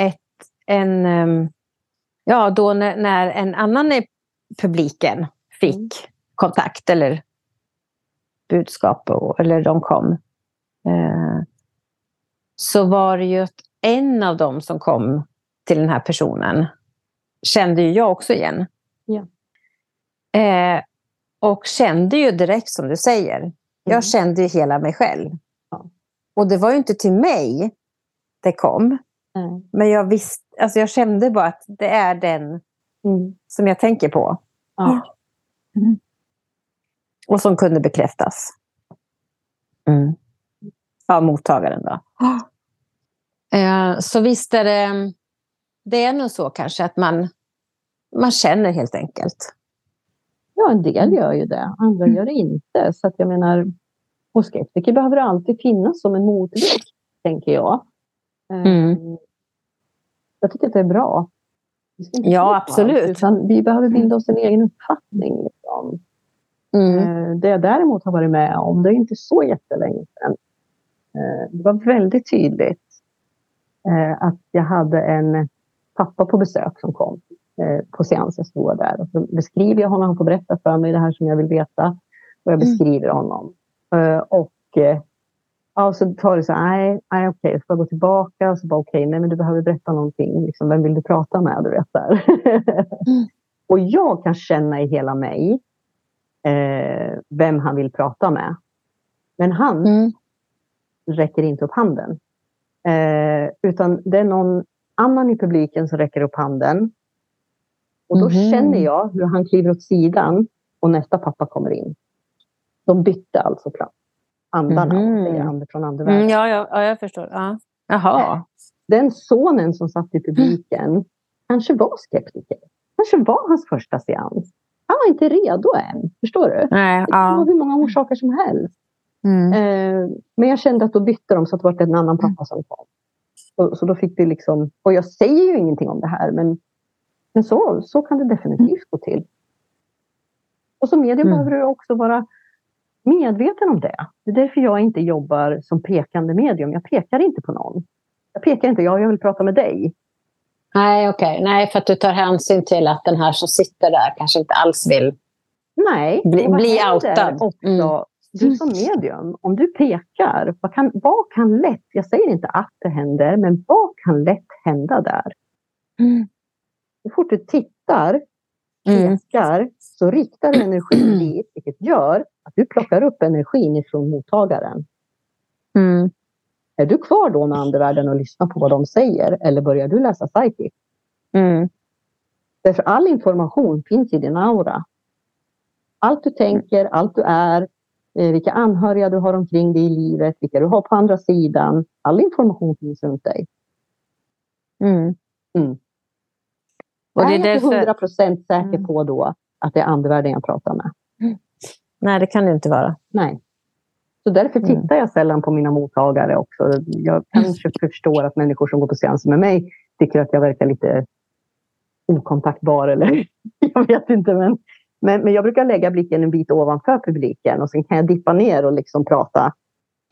ett, en, ehm, ja då när, när en annan i publiken fick Mm. kontakt eller budskap och, eller de kom. Eh, så var det ju att en av dem som kom till den här personen kände ju jag också igen. Ja. Eh, och kände ju direkt som du säger. Mm. Jag kände ju hela mig själv. Ja. Och det var ju inte till mig det kom. Nej. Men jag visste, alltså jag kände bara att det är den Mm. som jag tänker på. Ja. Och som kunde bekräftas. Mm. Av mottagaren då. Eh, så visst är det, det är nog så kanske att man, man känner helt enkelt. ja, en del gör ju det. Andra gör det inte. Så att jag menar, hos skeptiker behöver alltid finnas som en motvikt, tänker jag. Eh, Mm. Jag tycker att det är bra. Ja, allt, absolut. Utan vi behöver bilda oss en egen uppfattning. Mm. Eh, Det jag däremot har varit med om, det är inte så jättelänge sedan. Eh, Det var väldigt tydligt eh, att jag hade en pappa på besök som kom på seans. Jag stod där och så beskriver jag honom. Han får berätta för mig det här som jag vill veta. Och jag beskriver honom. Eh, Och ja, så tar det så nej, nej okej, jag ska gå tillbaka. Och så bara okej, nej men du behöver berätta någonting. Liksom, vem vill du prata med? Du vet, där. och jag kan känna i hela mig eh, vem han vill prata med. Men han Mm. räcker inte upp handen. Eh, utan det är någon annan i publiken som räcker upp handen. Och då Mhm. känner jag hur han kliver åt sidan och nästa pappa kommer in. De bytte alltså plats. Andarna, Mhm. säger ande från andevärlden. Mm, ja, ja, ja, jag förstår. Ja. Jaha. Den sonen som satt i publiken kanske var skeptiker. Kanske var hans första seans. Han var inte redo än. Förstår du? Nej, Det kan vara hur många orsaker som helst. Mm. Eh, men jag kände att då bytte de så att det var en annan pappa som kom. Så, så då fick vi liksom, och jag säger ju ingenting om det här men, men så, så kan det definitivt gå till. Och som medium Mm. behöver du också vara medveten om det. Det är därför jag inte jobbar som pekande medium. Jag pekar inte på någon. Jag pekar inte, ja, jag vill prata med dig. Nej, okej. Nej, för att du tar hänsyn till att den här som sitter där kanske inte alls vill. Nej. Bli- bli outad. Också, Mm. du som medium, om du pekar, vad kan, vad kan lätt, jag säger inte att det händer, men vad kan lätt hända där? Mm. Så fort du tittar, Mm. pekar, så riktar du energin dit, vilket gör att du plockar upp energin ifrån mottagaren. Mm. Är du kvar då med andevärlden och lyssnar på vad de säger, eller börjar du läsa psychic? Mm. Därför all information finns i din aura. Allt du tänker, allt du är, eh, vilka anhöriga du har omkring dig i livet, vilka du har på andra sidan. All information finns runt dig. Mm. Mm. Och det är är jag därför... inte hundra procent säker Mm. på då att det är andevärlden jag pratar med? Nej, det kan det inte vara. Nej. Så därför Mm. tittar jag sällan på mina mottagare också. Jag kanske förstår att människor som går på seanser med mig tycker att jag verkar lite okontaktbar eller jag vet inte. Men, men, men jag brukar lägga blicken en bit ovanför publiken och sen kan jag dippa ner och liksom prata.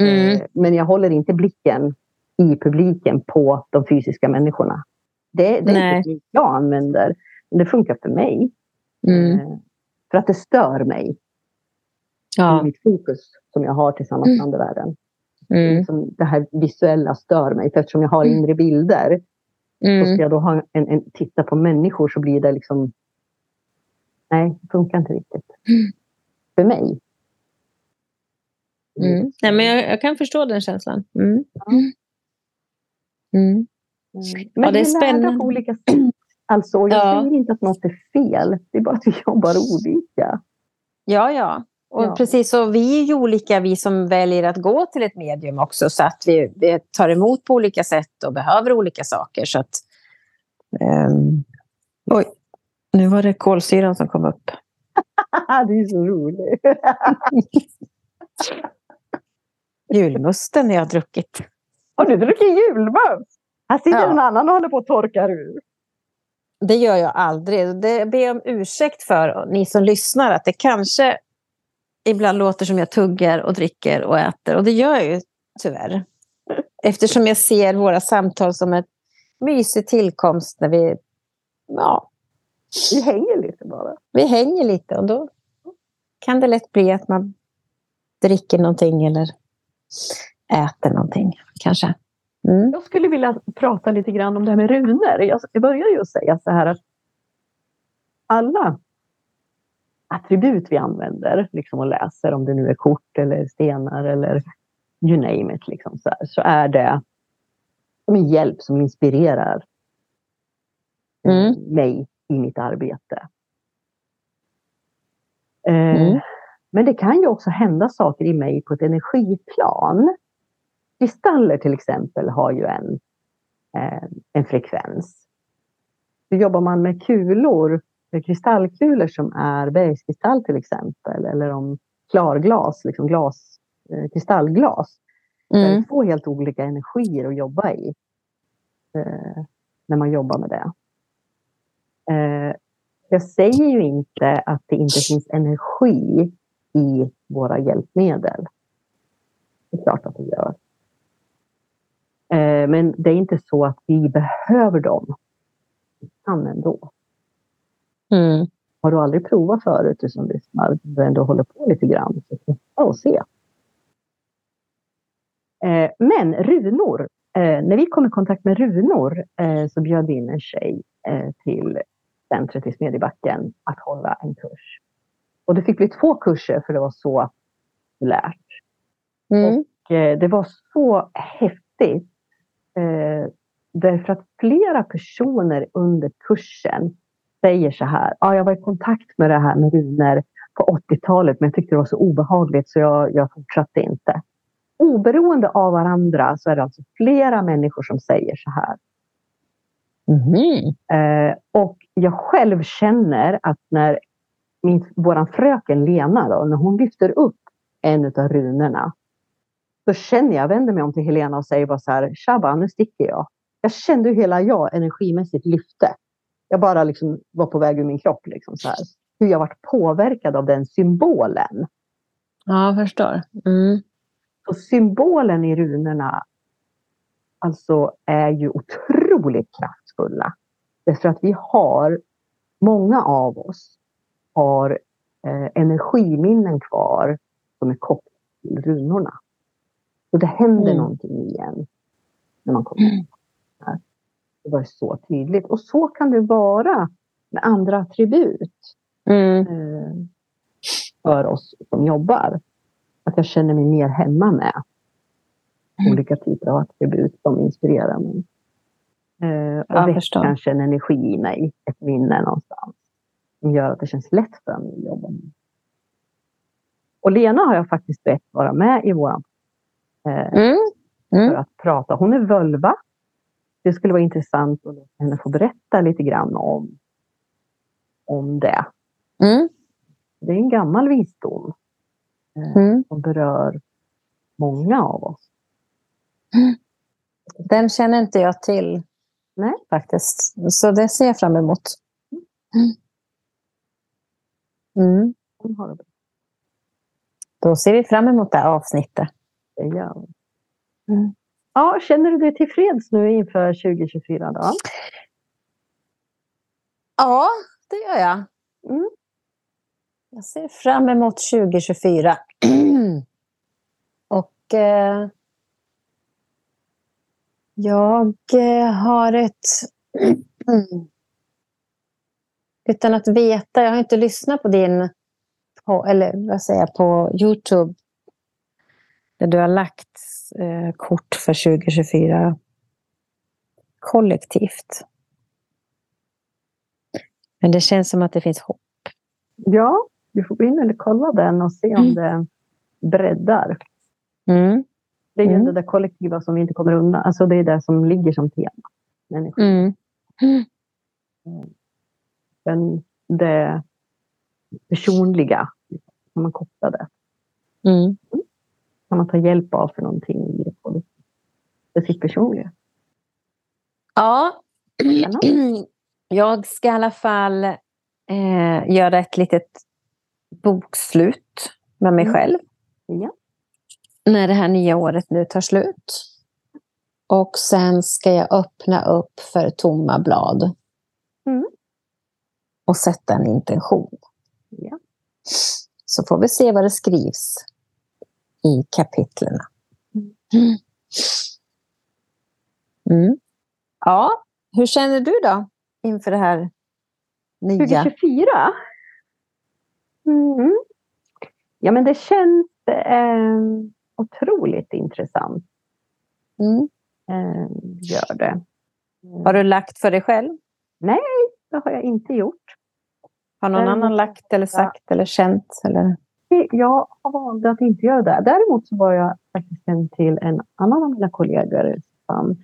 Mm. Eh, Men jag håller inte blicken i publiken på de fysiska människorna. Det, det är inte det jag använder. Men det funkar för mig. Mm. Eh, För att det stör mig Ja. mitt fokus som jag har tillsammans med andevärlden. Mm. Liksom det här visuella stör mig. För eftersom jag har inre bilder och Mm. ska jag då ha en, en, titta på människor så blir det liksom... Nej, det funkar inte riktigt. För mig. Mm. Nej, men jag, jag kan förstå den känslan. Mm. Mm. Men Ja, det är spännande. på olika sätt. Alltså, jag Ja. säger inte att något är fel. Det är bara att vi jobbar olika. Ja, ja. Och Ja. precis så, vi är ju olika, vi som väljer att gå till ett medium också, så att vi, vi tar emot på olika sätt och behöver olika saker. Så att, ehm, oj, nu var det kolsyran som kom upp. det är så roligt. Julmusten jag har druckit. Har du druckit julmust? Här sitter Ja. en annan och håller på att torka ur. Det gör jag aldrig. Det ber jag om ursäkt för, ni som lyssnar, att det kanske ibland låter som jag tuggar och dricker och äter. Och det gör jag ju tyvärr. Eftersom jag ser våra samtal som ett mysig tillkomst när vi, ja, Vi hänger lite bara. vi hänger lite. Och då kan det lätt bli att man dricker någonting eller äter någonting kanske. Mm. Jag skulle vilja prata lite grann om det här med runor. Jag börjar ju säga så här att alla attribut vi använder liksom och läser, om det nu är kort eller stenar eller you name it, liksom så, här, så är det som en hjälp som inspirerar eh, Mm. mig i mitt arbete. Eh, Mm. Men det kan ju också hända saker i mig på ett energiplan. Kristaller till exempel har ju en, eh, en frekvens. Hur jobbar man med kulor, kristallkulor som är bergskristall till exempel, eller om klarglas, liksom glas, eh, kristallglas. Mm. två helt olika energier att jobba i eh, när man jobbar med det. Eh, jag säger ju inte att det inte finns energi i våra hjälpmedel. Det är klart att det gör. Eh, men det är inte så att vi behöver dem. Vi kan ändå. Mm. Har du aldrig provat förut, du som lyssnar, du ändå håller på lite grann, så testa och se. Eh, men runor. Eh, när vi kom i kontakt med runor eh, så bjöd vi in en tjej till centret i Smedjebacken att hålla en kurs. Och det fick bli två kurser för det var så lärt. Mm. Och, det var så häftigt. Därför att flera personer under kursen säger så här. Ah, jag var i kontakt med det här med runor på 80-talet men jag tyckte det var så obehagligt så jag, jag fortsatte inte. Oberoende av varandra så är det alltså flera människor som säger så här. Mhm. Eh, och jag själv känner att när min, våran fröken Lena då, när hon lyfter upp en av runorna. Så känner jag, vänder mig om till Helena och säger bara så här, Shabba, nu sticker jag. Jag kände hur hela jag energimässigt lyfte. Jag bara liksom var på väg ur min kropp. Liksom så här. Hur jag varit påverkad av den symbolen. Ja, jag förstår. Mm. Så symbolen i runorna alltså är ju otroligt kraftfulla. Därför att vi har, många av oss har eh, energiminnen kvar som är kopplade till runorna. Så det händer Mm. någonting igen när man kommer här. Det var så tydligt. Och så kan det vara med andra attribut Mm. eh, för oss som jobbar. Att jag känner mig mer hemma med Mm. olika typer av attribut som inspirerar mig. Eh, och Jag väcker kanske en energi i mig, ett minne någonstans. Som gör att det känns lätt för mig att jobba med. Och Lena har jag faktiskt bett vara med i våran eh, Mm. för Mm. att prata. Hon är völva. Det skulle vara intressant att låta henne få berätta lite grann om, om det. Mm. Det är en gammal visdom eh, Mm. som berör många av oss. Den känner inte jag till. Nej. Faktiskt. Så det ser jag fram emot. Mm. Har det, Då ser vi fram emot det avsnittet. det gör hon. Mm. Ja, känner du dig tillfreds nu inför 2024 då? Ja, det gör jag. Mm. Jag ser fram emot 2024. Och eh, jag eh, har ett... Utan att veta, jag har inte lyssnat på din... På, eller vad säger jag, på Youtube. Du har lagt eh, kort för 2024 kollektivt. Men det känns som att det finns hopp. Ja, du får gå in eller kolla den och se om Mm. det breddar. Mm. Det är ju Mm. det där kollektiva som vi inte kommer undan. Alltså det är det som ligger som tema. Människor. Mm. Men det personliga, kan man koppla det. Mm. Kan man ta hjälp av för någonting i. Det sitt personliga. Ja, jag ska i alla fall eh, göra ett litet bokslut med mig Mm. själv. Ja. När det här nya året nu tar slut. Och sen ska jag öppna upp för tomma blad. Mm. Och sätta en intention. Ja. Så får vi se vad det skrivs i kapitlerna. Mm. Mm. Ja, hur känner du då inför det här nya? 2024? Mm. Ja, men det känns eh, otroligt intressant. Mm. Eh, gör det. Har du lagt för dig själv? Det har jag inte gjort. Har någon Däremot- annan lagt eller sagt eller känt? Eller? Jag valt att inte göra det. Däremot så var jag faktiskt en till en annan av mina kollegor Susanne,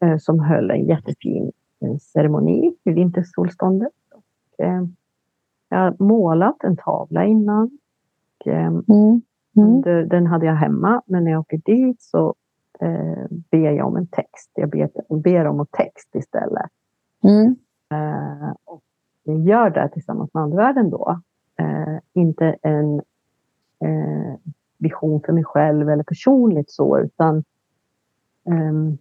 eh, som höll en jättefin eh, ceremoni vid vintersolståndet. Och, eh, jag har målat en tavla innan. Och, eh, Mm. Mm. Den hade jag hemma, men när jag åker dit så eh, ber jag om en text. Jag ber, ber om en text istället. Mm. Eh, och jag gör det tillsammans med andevärlden då. Eh, inte en eh, vision för mig själv eller personligt så, utan ehm,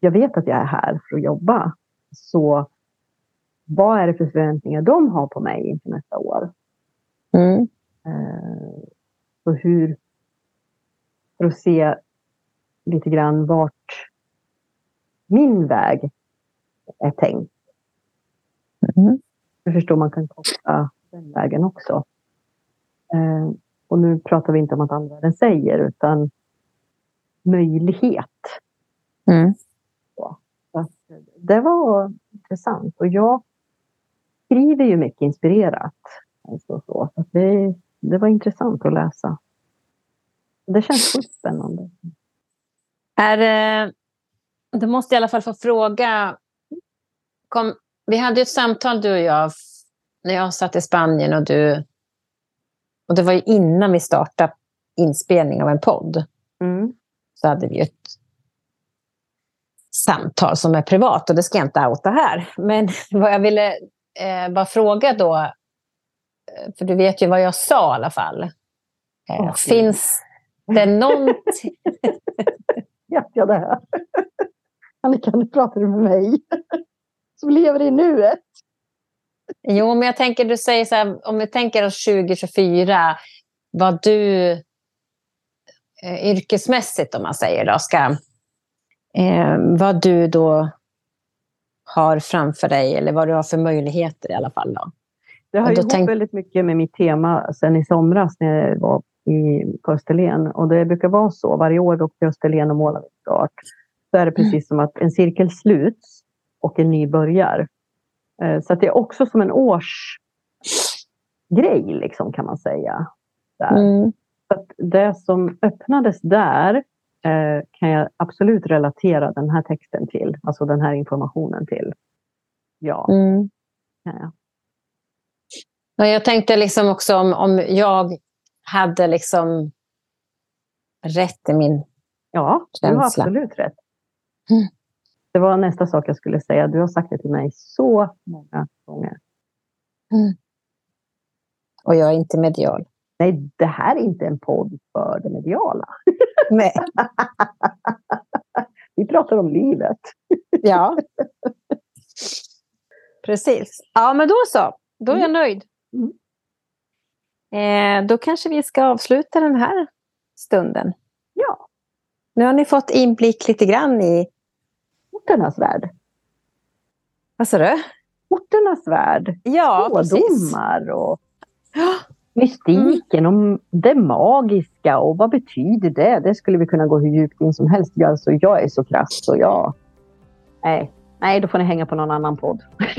jag vet att jag är här för att jobba. Så vad är det för förväntningar de har på mig inför nästa år? Mm. Eh, så hur, för att se lite grann vart min väg är tänkt. Mm. Jag förstår man kan koppla den vägen också. Eh, och nu pratar vi inte om att andra säger utan möjlighet. Mm. Så att det var intressant och jag skriver ju mycket inspirerat. Alltså så. Så det, det var intressant att läsa. Det känns sjukt spännande. Är, det- då måste i alla fall få fråga. Kom, vi hade ett samtal du och jag när jag satt i Spanien och du... Och det var ju innan vi startade inspelning av en podd. Mm. Så hade vi ett samtal som är privat och det ska jag inte outa här. Men vad jag ville eh, bara fråga då, eh, för du vet ju vad jag sa i alla fall. Eh, Åh, finns det någonting... Vet jag det här? Annika, nu pratar du med mig. Som lever i nuet. Jo, men jag tänker, du säger så här, om vi tänker oss 2024, vad du eh, yrkesmässigt, om man säger då, ska... Eh, vad du då har framför dig, eller vad du har för möjligheter i alla fall. Då. Det har ihop tänk- väldigt mycket med mitt tema sen i somras när jag var i, på Österlen. Och det brukar vara så, varje år vi åker till Österlen och målar vid start. Så är det precis som att en cirkel sluts och en ny börjar. Eh, Så att det är också som en årsgrej liksom, kan man säga. Mm. Så att det som öppnades där eh, kan jag absolut relatera den här texten till. Alltså den här informationen till. Ja, Mm. kan jag. Och jag tänkte liksom också om, om jag hade liksom rätt i min... Ja, du har känsla. absolut rätt. Mm. Det var nästa sak jag skulle säga. Du har sagt det till mig så många gånger. Och jag är inte medial. Nej, det här är inte en podd för det mediala. Nej. Vi pratar om livet. Ja. Precis. Ja, men då så. Då är jag nöjd. Mm. Eh, då kanske vi ska avsluta den här stunden. Ja, Nu har ni fått inblick lite grann i... orternas värld. Vad sa du? Orternas värld. Ja. Spådomar och mystiken och det magiska och vad betyder det? Det skulle vi kunna gå hur djupt in som helst. Alltså, jag är så krass och jag... Nej, nej, då får ni hänga på någon annan podd.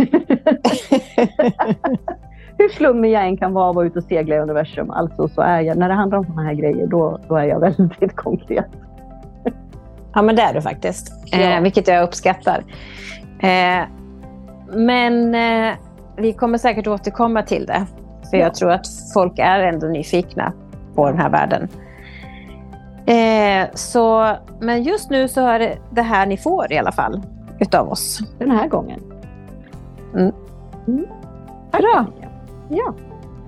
hur flummig jag än kan vara och vara ute och segla i universum. Alltså så är jag, när det handlar om sådana här grejer, då, då är jag väldigt konkret. Ja, men det är du faktiskt. Ja. Eh, vilket jag uppskattar. Eh, men eh, vi kommer säkert återkomma till det. För Ja. jag tror att folk är ändå nyfikna på den här världen. Så, men just nu så är det det här ni får i alla fall utav oss. Den här gången. Mm. Mm. Tack Bra. Ja,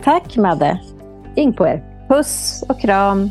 Tack Madde. ing på er. Puss och kram.